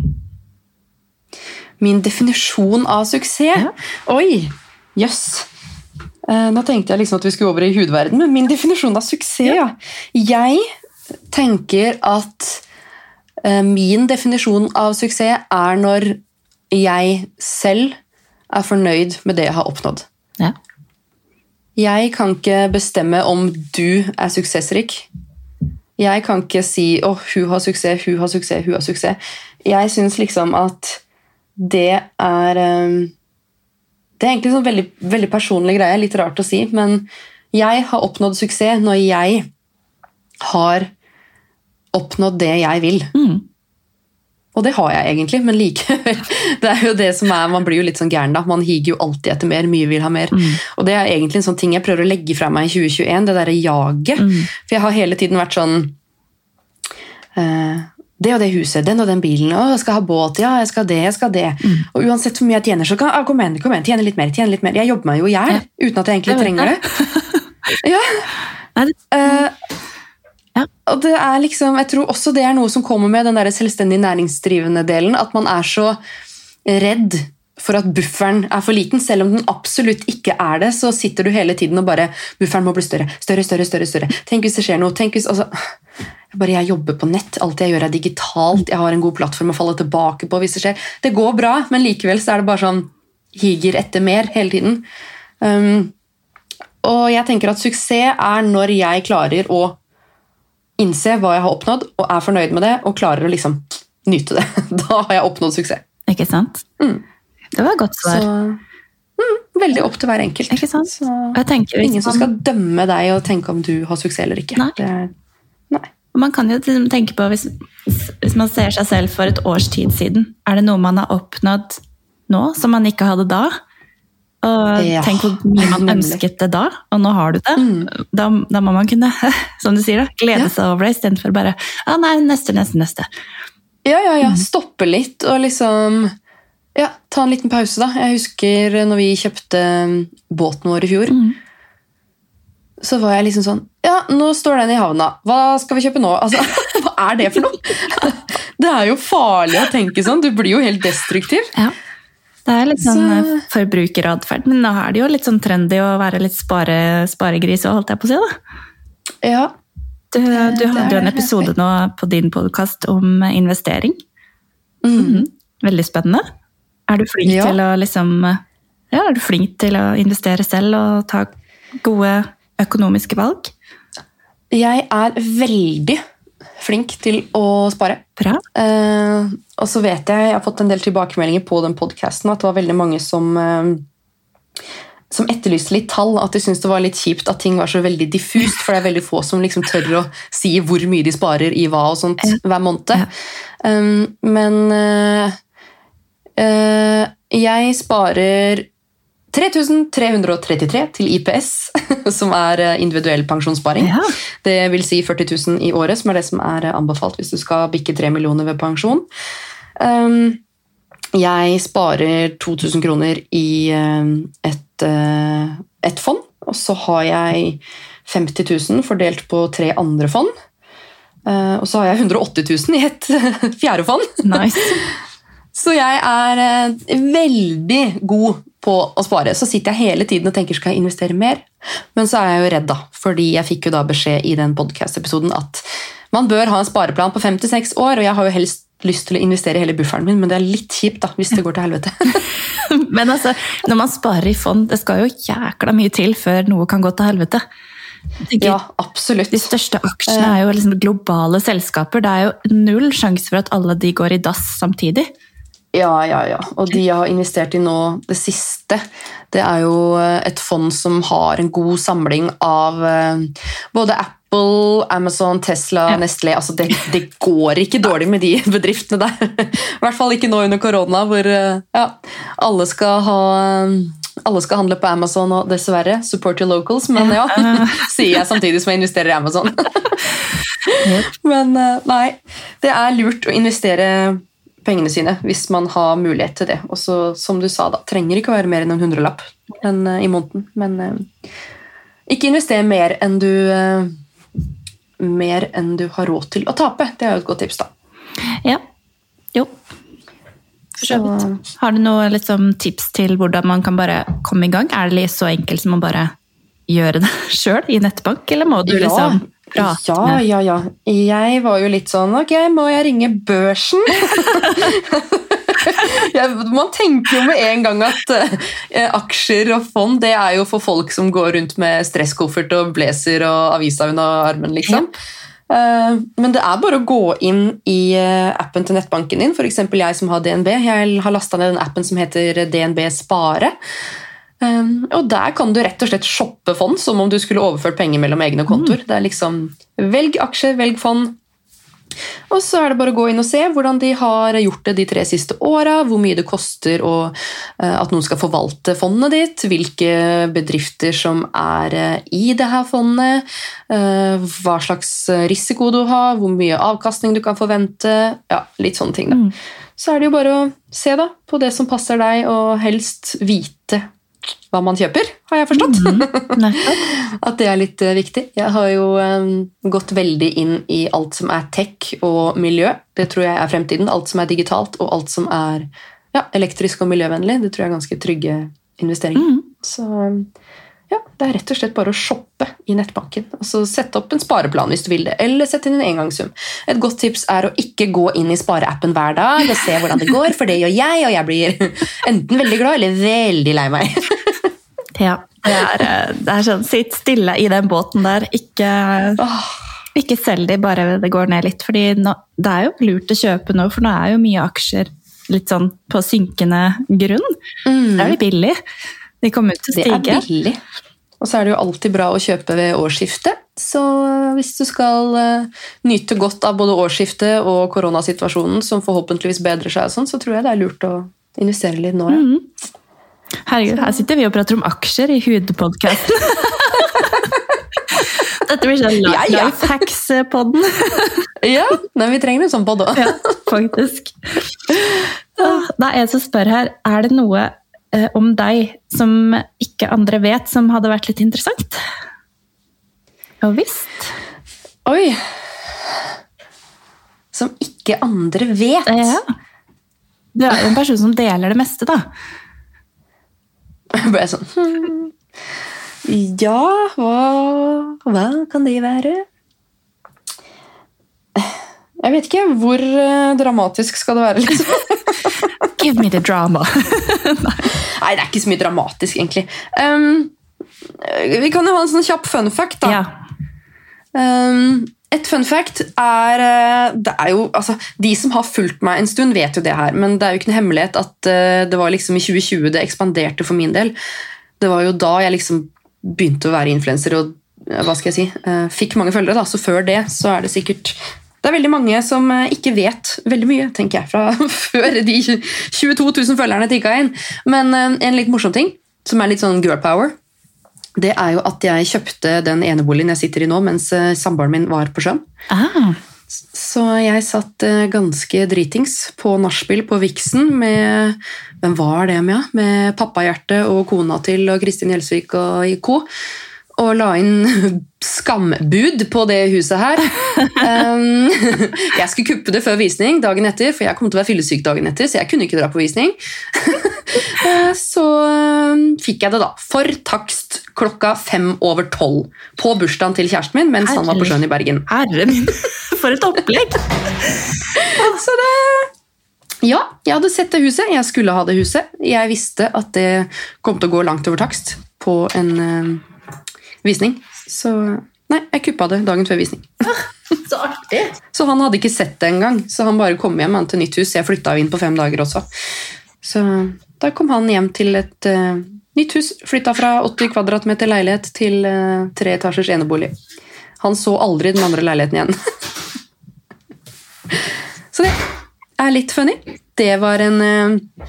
Min definisjon av suksess? Ja. Oi! Jøss. Yes. Nå tenkte jeg liksom at vi skulle over i hudverden, men min definisjon av suksess ja. Jeg tenker at eh, min definisjon av suksess er når jeg selv er fornøyd med det jeg har oppnådd. Ja. Jeg kan ikke bestemme om du er suksessrik. Jeg kan ikke si 'Å, hun har suksess, hun har suksess, hun har suksess'. Jeg syns liksom at det er eh, Det er egentlig en sånn veldig, veldig personlig greie, litt rart å si, men jeg har oppnådd suksess når jeg har oppnådd det jeg vil. Mm. Og det har jeg egentlig, men likevel. Det er jo det som er, Man blir jo litt sånn gæren, da. Man higer jo alltid etter mer. Mye vil ha mer. Og det er egentlig en sånn ting jeg prøver å legge fra meg i 2021, det derre jaget. For jeg har hele tiden vært sånn uh, Det og det huset, den og den bilen, å, jeg skal ha båt, ja, jeg skal det, jeg skal det. Og uansett hvor mye jeg tjener, så kan ah, kom igjen, kom igjen, tjene litt mer, tjene litt mer. Jeg jobber meg jo i hjel Ja. uten at jeg egentlig Jeg trenger det. Ja, Ja. Og det er liksom, jeg tror også det er noe som kommer med den der selvstendig næringsdrivende delen. At man er så redd for at bufferen er for liten. Selv om den absolutt ikke er det, så sitter du hele tiden og bare Bufferen må bli større. Større, større, større. større. Tenk hvis det skjer noe. tenk hvis, altså, bare jeg jobber på nett. Alt jeg gjør, er digitalt. Jeg har en god plattform å falle tilbake på hvis det skjer. Det går bra, men likevel så er det bare sånn higer etter mer hele tiden. Um, og jeg tenker at suksess er når jeg klarer å innse hva jeg har oppnådd, og er fornøyd med det, og klarer å liksom nyte det. Da har jeg oppnådd suksess. ikke sant? Mm. Det var et godt Så svar. mm, Veldig opp til hver enkelt. Ikke sant? Så, jeg tenker, ingen som skal dømme deg og tenke om du har suksess eller ikke. Nei. Det nei. Man kan jo tenke på, hvis, hvis man ser seg selv for et års tid siden, er det noe man har oppnådd nå som man ikke hadde da? Og Ja, tenk hvor mye man ønsket det da, og nå har du det. Mm. Da, da må man kunne, som du sier, da, glede Ja. seg over det istedenfor bare ah, nei, neste, neste, neste. Ja, ja, Mm. ja. Stoppe litt og liksom ja, Ta en liten pause, da. Jeg husker når vi kjøpte um, båten vår i fjor. Mm. Så var jeg liksom sånn Ja, nå står den i havna. Hva skal vi kjøpe nå? Altså, Hva er det for noe? Det er jo farlig å tenke sånn. Du blir jo helt destruktiv. Ja. Det er litt sånn Så- eh, forbrukeratferd, men nå er det jo litt sånn trendy å være litt spare, sparegris, og holdt jeg på å si. da. Ja, Du, du hadde jo en episode nå på din podkast om investering. mm. Mhm. Veldig spennende. Er du flink Ja. til å liksom Ja, er du flink til å investere selv og ta gode økonomiske valg? Jeg er veldig flink til å spare. Bra. Eh, og så vet jeg, jeg har fått en del tilbakemeldinger på den podcasten, at det var veldig mange som, eh, som etterlyste litt tall, at de syntes det var litt kjipt at ting var så veldig diffust, for det er veldig få som liksom tør å si hvor mye de sparer i hva og sånt hver måned. Ja. Um, men eh, eh, jeg sparer 3333 til IPS, som er eh, individuell pensjonssparing. Ja. Det vil si 40 000 i året, som er det som er eh, anbefalt hvis du skal bikke 3 millioner ved pensjon. Um, jeg sparer 2000 kroner i eh, et, et fond, og så har jeg 50 000 fordelt på tre andre fond. Og så har jeg 180 000 i et fjerde fond. Nice. Så jeg er veldig god på å spare. Så sitter jeg hele tiden og tenker skal jeg investere mer. Men så er jeg jo redd, da, fordi jeg fikk jo da beskjed i den podcast-episoden at man bør ha en spareplan på fem til seks år, og jeg har jo helst lyst til å investere hele bufferen min, men det er litt kjipt da, hvis det går til helvete. Men altså, når man sparer i fond, det skal jo jækla mye til før noe kan gå til helvete. Tenker, ja, absolutt. De største aksjene er jo liksom globale selskaper. Det er jo null sjanse for at alle de går i dass samtidig. Ja, ja, ja. Og de jeg har investert i nå, det siste, det er jo eh, et fond som har en god samling av eh, både Apple, Amazon, Tesla, Ja. Nestlé altså det, det går ikke dårlig med de bedriftene der. I hvert fall ikke nå under korona, hvor eh, ja, alle skal ha alle skal handle på Amazon, og dessverre, support your locals, men ja, sier jeg samtidig som jeg investerer i Amazon. Men nei, det er lurt å investere pengene sine hvis man har mulighet til det. Og så, som du sa, da, trenger ikke å være mer enn en hundrelapp enn, eh, i måneden. Men eh, ikke invester mer enn du eh, mer enn du har råd til å tape. Det er jo et godt tips, da. Ja. Jo. Så. Har du noe liksom, tips til hvordan man kan bare komme i gang? Er det så enkelt som å bare gjøre det sjøl i nettbank, eller må du liksom prate ja, med ja, ja. Jeg var jo litt sånn Ok, må jeg ringe børsen? man tenker jo med en gang at eh, aksjer og fond det er jo for folk som går rundt med stresskoffert og blazer og avisa under armen, liksom. Eh, men det er bare å gå inn i eh, appen til nettbanken din. F.eks. jeg som har DNB. Jeg har lasta ned den appen som heter DNB Spare. Um, og Der kan du rett og slett shoppe fond som om du skulle overført penger mellom egne kontoer. Det er liksom Velg aksjer, velg fond. Og så er det bare å gå inn og se hvordan de har gjort det de tre siste åra, hvor mye det koster å, eh, at noen skal forvalte fondet ditt, hvilke bedrifter som er eh, i det her fondet, eh, hva slags risiko du har, hvor mye avkastning du kan forvente. Ja, litt sånne ting. da. Så er det jo bare å se da, på det som passer deg, og helst vite hva man kjøper, har jeg forstått. Nettopp. At det er litt eh, viktig. Jeg har jo eh, gått veldig inn i alt som er tech og miljø. Det tror jeg er fremtiden. Alt som er digitalt og alt som er ja, elektrisk og miljøvennlig. Det tror jeg er ganske trygge investeringer. Så ja, det er rett og slett bare å shoppe i nettbanken. Og så Sette opp en spareplan hvis du vil det, eller sette inn en engangssum. Et godt tips er å ikke gå inn i spareappen hver dag og se hvordan det går, for det gjør jeg, og jeg blir enten veldig glad eller veldig lei meg. Ja. Det er, eh, det er sånn, sitt stille i den båten der. Ikke, ikke selg de bare det går ned litt. fordi nå, det er jo lurt å kjøpe nå, for nå er jo mye aksjer litt sånn på synkende grunn. det er jo billig. De kommer ut til å stige. Det er billig. Og så er det jo alltid bra å kjøpe ved årsskiftet. Så hvis du skal eh, nyte godt av både årsskiftet og koronasituasjonen, som forhåpentligvis bedrer seg, og sånn, så tror jeg det er lurt å investere litt nå. Ja. Herregud, her sitter vi og prater om aksjer i Hudpodkasten. Dette blir sånn Ja, ja. life hacks-podden. Ja, men vi trenger en sånn pod òg. Ja, faktisk. Det er en som spør her, er det noe eh, om deg som ikke andre vet, som hadde vært litt interessant? Og visst. Oi! Som ikke andre vet. Ja. Du er jo en person som deler det meste, da. Jeg ble sånn hmm. Ja, hva, hva kan det være? Jeg vet ikke. Hvor eh, dramatisk skal det være? liksom? Give me the drama. Nei, det er ikke så mye dramatisk, egentlig. Um, vi kan jo ha en sånn kjapp fun fact, da. Ja. Um, et fun fact er, eh, det er jo, altså, De som har fulgt meg en stund, vet jo det her, men det er jo ikke noe hemmelighet at eh, det var liksom i 2020 det ekspanderte for min del. det var jo da jeg liksom begynte å være influenser og eh, hva skal jeg si, fikk mange følgere. da, Så før det så er det sikkert det er veldig mange som eh, ikke vet veldig mye, tenker jeg, fra før de 22 000 følgerne tikka inn. Men eh, en litt morsom ting, som er litt sånn girl power, det er jo at jeg kjøpte den eneboligen jeg sitter i nå, mens eh, samboeren min var på sjøen. Ah, Så jeg satt ganske dritings på nachspiel på Vixen med Hvem var det med? Med pappahjerte og kona til og Kristin Gjelsvik og i co. Og la inn skambud på det huset her. Um, jeg skulle kuppe det før visning dagen etter, for jeg kom til å være fyllesyk dagen etter. så jeg kunne ikke dra på visning. Eh, så fikk jeg det da, for takst klokka fem over tolv på bursdagen til kjæresten min mens han var på sjøen i Bergen. herre min, for et opplegg! Så det Ja, jeg hadde sett det huset. Jeg skulle ha det huset. Jeg visste at det kom til å gå langt over takst på en visning. Så nei, jeg kuppa det dagen før visning. Så artig! Så han hadde ikke sett det engang. Så han bare kom hjem han, til nytt hus. Jeg flytta inn på fem dager også. Så da kom han hjem til et uh, nytt hus. Flytta fra 80 kvadratmeter leilighet til uh, tre etasjers enebolig. Han så aldri den andre leiligheten igjen. så det er litt funny. Det var en uh,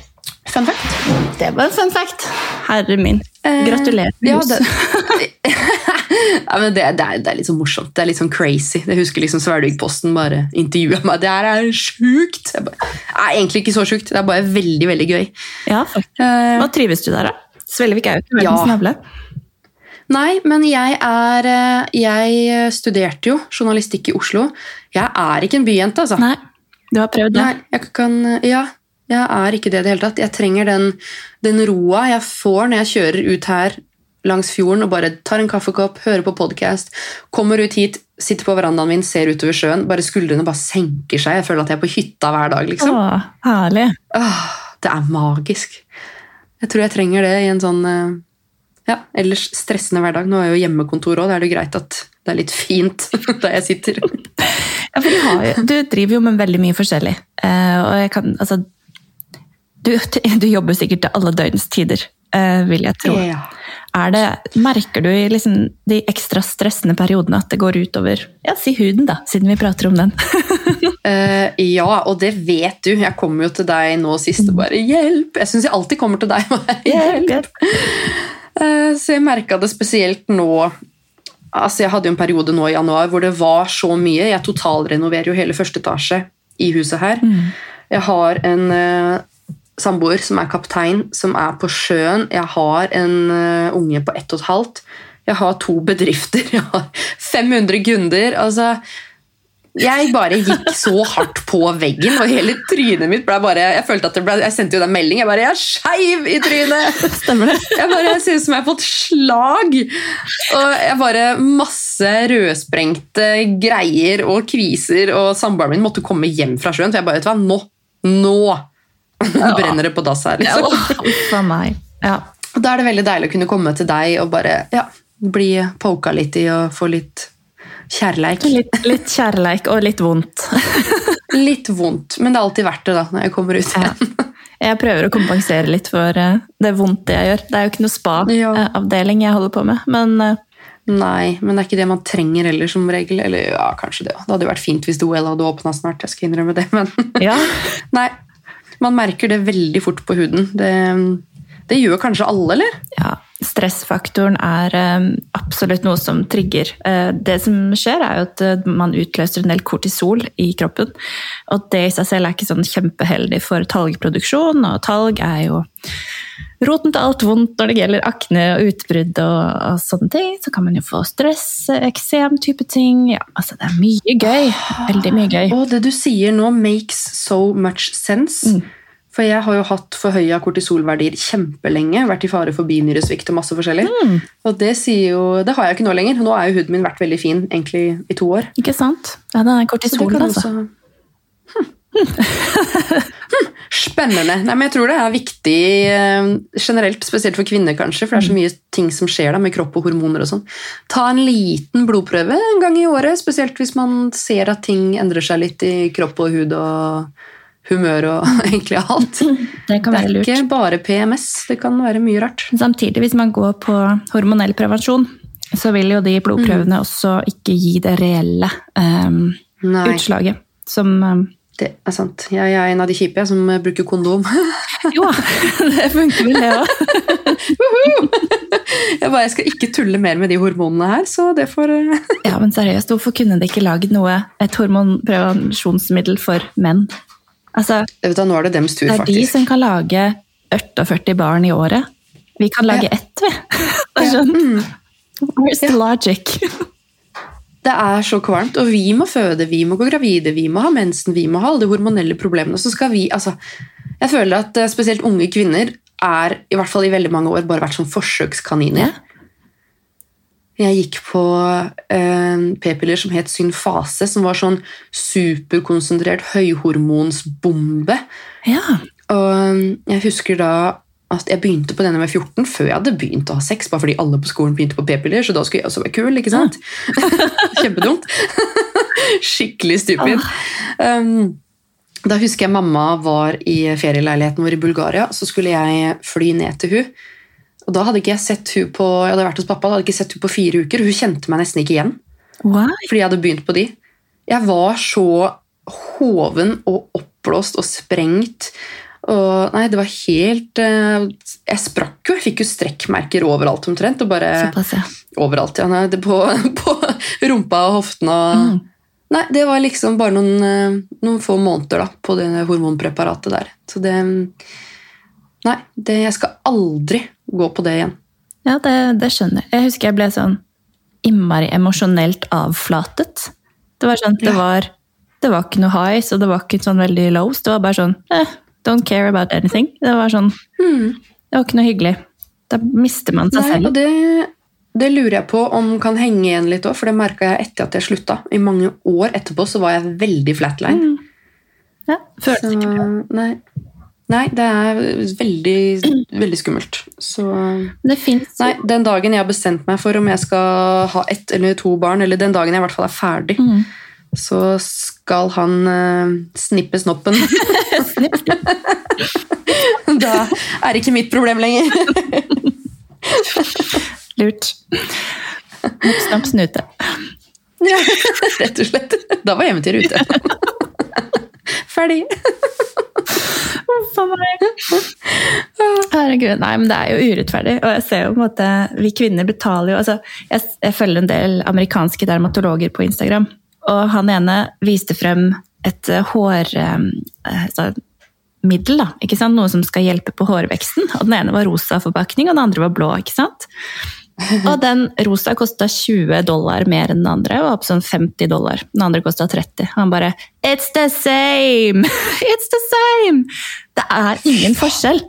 fun fact. Det var en fun fact. Herre min. Eh, Gratulerer med ja, hus. det, ja, men det, det, er, det er litt sånn morsomt. Det er litt sånn crazy. Jeg husker liksom Sverdvik-posten bare intervjua meg. Det her er sjukt! Jeg bare, er egentlig ikke så sjukt. Det er bare veldig veldig gøy. Ja, faktisk. Eh, Hva trives du der, da? Svelvik er jo ikke Ja. verdens navle. Nei, men jeg er eh, Jeg studerte jo journalistikk i Oslo. Jeg er ikke en byjente, altså. Nei, du har prøvd det. Nei, jeg kan Ja, jeg er ikke det i det hele tatt. Jeg trenger den, den roa jeg får når jeg kjører ut her langs fjorden og bare tar en kaffekopp, hører på podkast, kommer ut hit, sitter på verandaen min, ser utover sjøen. Bare Skuldrene bare senker seg. Jeg føler at jeg er på hytta hver dag. liksom. Åh, herlig. Åh, det er magisk. Jeg tror jeg trenger det i en sånn eh, ja, ellers stressende hverdag. Nå er jo hjemmekontor òg, da er det greit at det er litt fint der jeg sitter. Ja, for du, har du driver jo med veldig mye forskjellig. Eh, og jeg kan, altså, du, du jobber sikkert til alle døgnets tider, eh, vil jeg tro. Ja. Det, merker du i liksom de ekstra stressende periodene at det går utover ja, si huden, da, siden vi prater om den? uh, ja, og det vet du. Jeg kommer jo til deg nå sist og bare 'hjelp'. Jeg syns jeg alltid kommer til deg. og bare, hjelp. Uh, så jeg merka det spesielt nå altså Jeg hadde jo en periode nå i januar hvor det var så mye. Jeg totalrenoverer jo hele første etasje i huset her. Jeg har en samboer som er kaptein, som er på sjøen. Jeg har en eh, unge på ett og et halvt. Jeg har to bedrifter. Jeg har 500 kunder. Altså, jeg bare gikk så hardt på veggen, og hele trynet mitt ble bare Jeg følte at det ble, jeg sendte jo deg melding. Jeg bare Jeg er skeiv i trynet! Stemmer det? Jeg bare, jeg ser ut som jeg har fått slag! Og jeg bare Masse rødsprengte greier og kviser, og samboeren min måtte komme hjem fra sjøen. For jeg bare Vet du hva, nå! Nå brenner det på dass her. Ja, Liksom. Ja, meg. Ja. Da er det veldig deilig å kunne komme til deg og bare ja, bli poka litt i og få litt kjærleik. Litt, litt kjærleik og litt vondt. Litt vondt, men det er alltid verdt det da, når jeg kommer ut Ja. igjen. Jeg prøver å kompensere litt for eh, det vondt jeg gjør. Det er jo ikke noe spa-avdeling jeg holder på med, men eh, Nei, men det er ikke det man trenger heller som regel. Eller ja, kanskje det. Det hadde jo vært fint hvis OL hadde åpna snart. jeg skal innrømme det, men ja. nei. Man merker det veldig fort på huden. Det, det gjør kanskje alle, eller? ja. Stressfaktoren er eh, absolutt noe som trigger. Eh, det som skjer, er jo at eh, man utløser en del kortisol i kroppen. Og det i seg selv er ikke sånn kjempeheldig for talgproduksjon, og talg er jo roten til alt vondt når det gjelder akne og utbrudd og, og sånne ting. Så kan man jo få stress, eksem type ting. Ja, altså det er mye gøy. Veldig mye gøy. Og det du sier nå makes so much sense. Mm. For jeg har jo hatt forhøya kortisolverdier kjempelenge. Vært i fare for binyresvikt og masse forskjellig. Mm. Og det sier jo Det har jeg ikke nå lenger. Nå er jo huden min vært veldig fin egentlig i to år. Ikke sant? Ja, den er kortisolen, altså. også... Hm. Hm, Spennende. Nei, men jeg tror det er viktig eh, generelt, spesielt for kvinner kanskje, for det er så mye ting som skjer da med kropp og hormoner og sånn. Ta en liten blodprøve en gang i året, spesielt hvis man ser at ting endrer seg litt i kropp og hud og humør og egentlig alt. Det kan være lurt. Det er ikke bare PMS, det kan være mye rart. Samtidig, hvis man går på hormonell prevensjon, så vil jo de blodprøvene også ikke gi det reelle um, utslaget. Som um, det er sant. Jeg er en av de kjipe som bruker kondom. Jo, det funker vel, det òg. Jeg bare, jeg skal ikke tulle mer med de hormonene her, så det får eh, Ja, men seriøst, hvorfor kunne de ikke lagd noe, et hormonprevensjonsmiddel for menn? Altså, vet Nå er det dems tur, det er de som kan lage 48 barn i året. Vi kan lage Ja. ett, vi. Sånn, Where's the logic? Det er så kvalmt, og vi må føde, vi må gå gravide, vi må ha mensen, vi må ha alle de hormonelle problemene. Så skal vi, altså, jeg føler at eh, spesielt unge kvinner er, i hvert fall i veldig mange år, bare vært sånn forsøkskaniner. Ja. Jeg gikk på eh, p-piller som het Synfase, som var sånn superkonsentrert høyhormonsbombe. Ja. Og um, jeg husker da at jeg begynte på denne med 14 før jeg hadde begynt å ha sex, bare fordi alle på skolen begynte på p-piller, så da skulle jeg også være kul, ikke sant? Kjempedumt. Skikkelig stupid. Um, da husker jeg mamma var i ferieleiligheten vår i Bulgaria, så skulle jeg fly ned til hun. Og da hadde ikke jeg sett hun på, jeg hadde vært hos pappa, da hadde ikke sett hun på fire uker, hun kjente meg nesten ikke igjen Why? fordi jeg hadde begynt på de. Jeg var så hoven og oppblåst og sprengt. Og nei, det var helt eh, Jeg sprakk jo. Jeg fikk jo strekkmerker overalt omtrent. og bare Såpass, ja. Overalt, ja. Nei, på, på rumpa og hoftene. og- Mm. Nei, det var liksom bare noen, eh, noen få måneder da, på det hormonpreparatet der. Så det Nei, det, jeg skal aldri gå på det igjen. Ja, det, det skjønner jeg. Jeg husker jeg ble sånn innmari emosjonelt avflatet. Det var sånn, det var, det var ikke noe highs, og det var ikke sånn veldig lows. Det var bare sånn, eh, don't care about anything. Det var sånn, det var ikke noe hyggelig. Da mister man seg Nei, selv. og det, det lurer jeg på om kan henge igjen litt òg, for det merka jeg etter at jeg slutta. I mange år etterpå så var jeg veldig flatline. Ja, føles Så, ikke bra. nei, nei, det er veldig, veldig skummelt. Så Det finnes Nei, den dagen jeg har bestemt meg for om jeg skal ha ett eller to barn, eller den dagen jeg i hvert fall er ferdig, Mm. så skal han uh, snippe snoppen. da er det ikke mitt problem lenger. lurt. Snart snute. Ja, rett og slett. Da var eventyret ute. Ferdig. Uff a meg. Herregud, nei, men det er jo urettferdig. Og jeg ser jo på en måte, vi kvinner betaler jo altså, jeg, jeg følger en del amerikanske dermatologer på Instagram, og han ene viste frem et hårmiddel, hår... eh, altså, da, ikke sant? noe som skal hjelpe på hårveksten. Og Den ene var rosa forpakning, og den andre var blå. ikke sant? Og den rosa kosta 20 dollar mer enn den andre, og opp sånn 50 dollar. Den andre kosta 30. Han bare It's the same! It's the same! Det er ingen forskjell.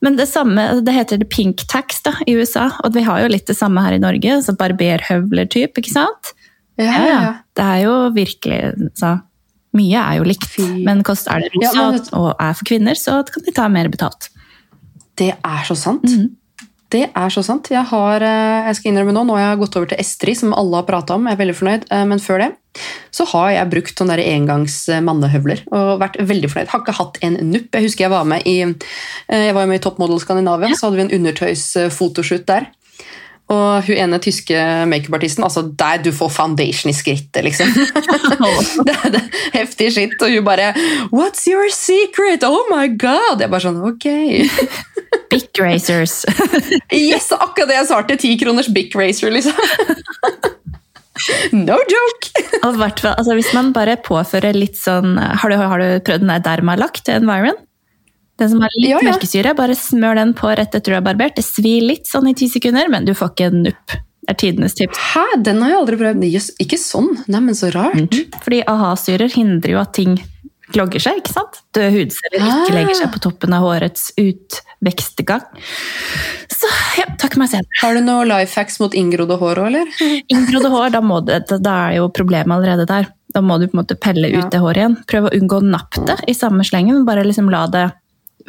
Men det samme, det heter det pink tax da, i USA, og vi har jo litt det samme her i Norge. altså Barberhøvler-type, ikke sant? Ja, ja, ja. Det er jo virkelig så, Mye er jo likt, men kost, er det rosa Ja, men og er for kvinner, så kan de ta mer betalt. Det er så sant. Mhm. Det er så sant. Jeg, har, eh, jeg skal innrømme nå, nå har jeg gått over til Estri, som alle har prata om. Jeg er veldig fornøyd. eh, Men før det så har jeg brukt sånne engangs eh, mannehøvler og vært veldig fornøyd. Har ikke hatt en nupp. Jeg husker jeg var med i jeg var med i Top Model Skandinavia, så hadde vi en undertøysfotoshoot der. Og hun ene tyske makeupartisten, altså der du får foundation i skrittet, liksom. det, er det, heftig skitt. Og hun bare What's your secret? Oh my god! Jeg bare sånn, ok. Bic racers. Yes, akkurat det jeg svarte. Ti kroners Bic Racer, liksom. No joke! Altså hvis man bare påfører litt sånn Har du, har du prøvd den der Dermalakt, Environ? Den som har litt Ja, ja. melkesyre. Bare smør den på rett etter du har barbert. Det svir litt sånn i ti sekunder, men du får ikke en nupp. Det er tidenes tips. Hæ, den har jeg aldri prøvd. Ikke sånn. Nei, men så rart. Fordi aha-syrer hindrer jo at ting klogger seg, ikke sant? Døde hudceller ikke Ah. legger seg på toppen av hårets utvekstgang. Så ja, takk meg senere. Har du noe life hacks mot inngrodde hår òg, eller? Inngrodde hår, da, må det, da er jo problemet allerede der. Da må du på en måte pelle Ja. ut det håret igjen. Prøv å unngå å nappe det i samme slengen, bare liksom la det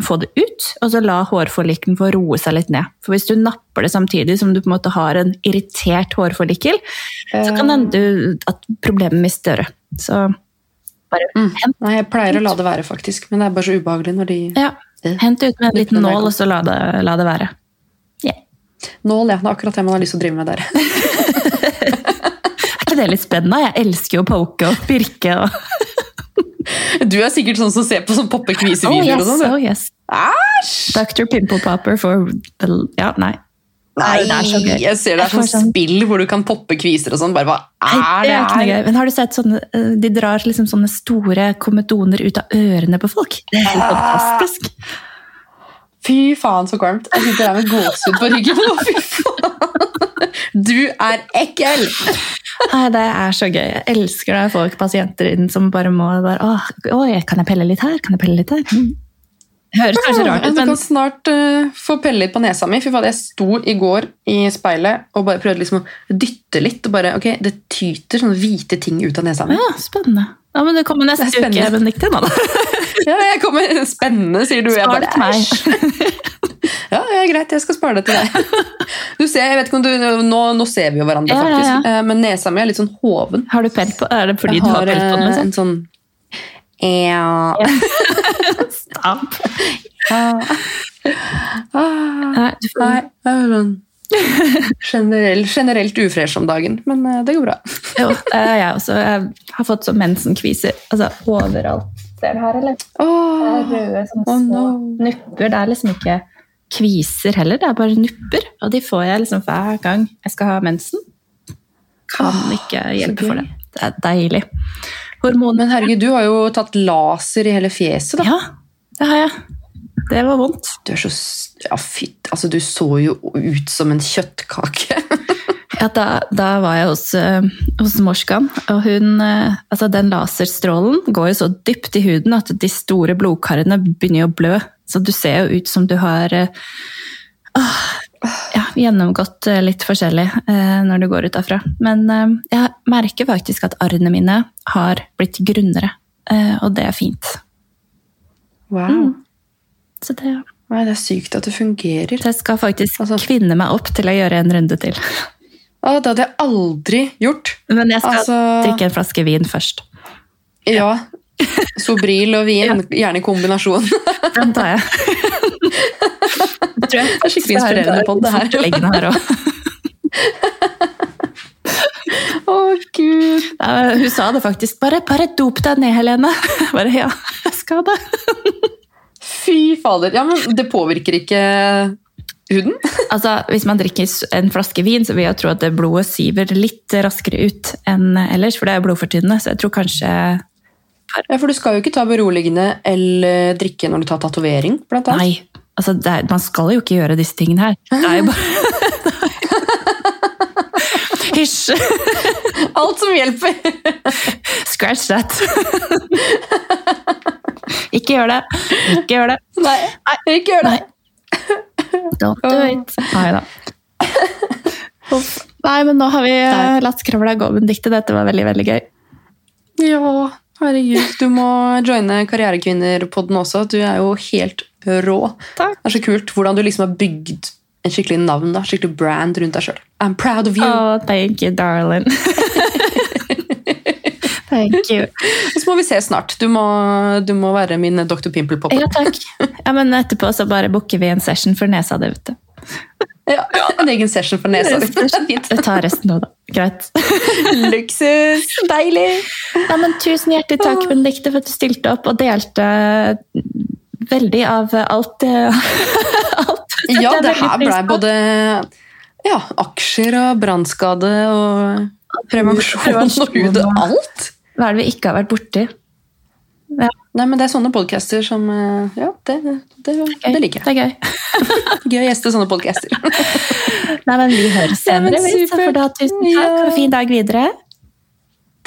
få det ut, og så la hårforlikkelen få roe seg litt ned. For hvis du napper det samtidig som du på en måte har en irritert hårforlikkel, så kan det hende at problemet blir større. Så Bare Mm. hent, Nei, jeg pleier å la det være, faktisk. Men det er bare så ubehagelig når de ja, hent ut med en liten nål, og så la det, la det være. Yeah. Nål, ja. Det er akkurat det man har lyst til å drive med der. Er ikke det litt spennende? Jeg elsker jo å poke og pirke. Og... Du er sikkert sånn som ser på sånn poppe Oh yes, og sånn. oh yes. Æsj! Dr. Pimple Popper for. Ja, nei. Nei, det er så gøy. jeg ser det er sånn sånn- spill hvor du kan poppe kviser og sånn. Bare hva er det det er noe her? Men har du sett sånne eh, De drar liksom sånne store komedoner ut av ørene på folk. Det er helt fantastisk. Fy faen, så kvalmt. Jeg sitter her med gåsehud på ryggen. Fy faen. Du er ekkel! Nei, det er så gøy. Jeg elsker når jeg får pasienter inn som bare må bare, Åh, oi, Kan jeg pelle litt her? Kan jeg pelle litt her? Mm. Høres kanskje rart ut, men du kan snart uh, få pelle litt på nesa mi. Fy faen, Jeg sto i går i speilet og bare prøvde liksom å dytte litt. og bare, ok, Det tyter sånne hvite ting ut av nesa mi. ja, spennende. Ja, men Det kommer neste Det uke, da. Ja, jeg kommer, Spennende, sier du. Jeg bare, æsj. meg. Ja, ja, greit, jeg skal spare det til deg. Du ser, jeg vet ikke om du, Nå, nå ser vi jo hverandre, Ja, faktisk. ja. ja. Men nesa mi er litt sånn hoven. Har du pelt på? Er det fordi Jeg du har har pelt på den? eh, Liksom? en sånn ja. Stopp. Ah. Nei, du får, sånn generell, generelt ufresh om dagen, men eh, det går bra. jo, jeg også. Jeg har fått sånn mensenkviser altså, overalt. Ser du her, eller? Det er røde sånne Oh, små no. nupper. Det er liksom ikke kviser heller, det er bare nupper. Og de får jeg liksom hver gang jeg skal ha mensen. Kan ikke hjelpe for det. Det er deilig. Hormoner Men herregud, du har jo tatt laser i hele fjeset, da. Ja, det har jeg. Det var vondt. Du er så Ja, fytt. Altså, du så jo ut som en kjøttkake. Ja, da, da var jeg hos, eh, hos morskan, og hun eh, Altså, den laserstrålen går jo så dypt i huden at de store blodkarene begynner å blø. Så du ser jo ut som du har øh, ja, gjennomgått eh, litt forskjellig øh, når du går ut derfra. Men øh, jeg merker faktisk at arrene mine har blitt grunnere, og det er fint. Wow. Mm. Så det, Nei, det er sykt at det fungerer. så jeg skal faktisk Altså- kvinne meg opp til å gjøre en runde til. Å, det hadde jeg aldri gjort. Men jeg skal Altså drikke en flaske vin først. Ja. Sobril og vin, gjerne i kombinasjon. Den tar jeg. det er skikkelig inspirerende på det her. Leggene her. Å, gud. Ja, hun sa det faktisk. Bare, bare dop deg ned, Helene. Bare, ja, jeg skal det. Fy fader. Ja, men det påvirker ikke huden? Altså, hvis man drikker en flaske vin, så vil jeg tro at blodet siver litt raskere ut enn ellers, for det er blodfortynnende, så jeg tror kanskje Ja, For du skal jo ikke ta beroligende eller drikke når du tar tatovering, blant annet. Nei, altså, det er, man skal jo ikke gjøre disse tingene her. Det er jo bare Hysj! Alt som hjelper! Scratch that. ikke gjør det. Ikke gjør det. Nei, ikke gjør det. Nei. Don't do it. Nei da. Nei, men nå har vi eh, latt skravla gå, Benedicte. Dette var veldig, veldig gøy. Ja, herregud. Du må joine Karrierekvinner-podden også. Du er jo helt rå. Takk. Det er så kult hvordan du liksom har bygd en skikkelig navn, da, skikkelig brand rundt deg sjøl. I'm proud of you. Oh, thank you, darling. thank you. Og så må vi se snart. Du må, du må være min Dr. Pimple Popper. Ja, takk. Ja, men etterpå så bare booker vi en session for nesa di, vet du. Ja, en egen session for nesa. Jeg tar resten nå, da. Greit. Luksus! Deilig! Ja, men tusen hjertelig takk, Benedicte, for at du stilte opp og delte veldig av alt, eh, alt. Ja, det her blei både ja, aksjer og brannskade og prevensjon og hud og alt. Hva er det vi ikke har vært borti? Ja, Nei, men det er sånne podcaster som eh, Ja, det, det, det liker jeg. Det er gøy. Gøy å gjeste sånne podcaster. Nei, men vi høres senere. Ja, for da, tusen takk, Ja. og fin dag videre.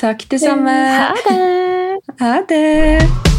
Takk, det samme. Ha det! Ha det.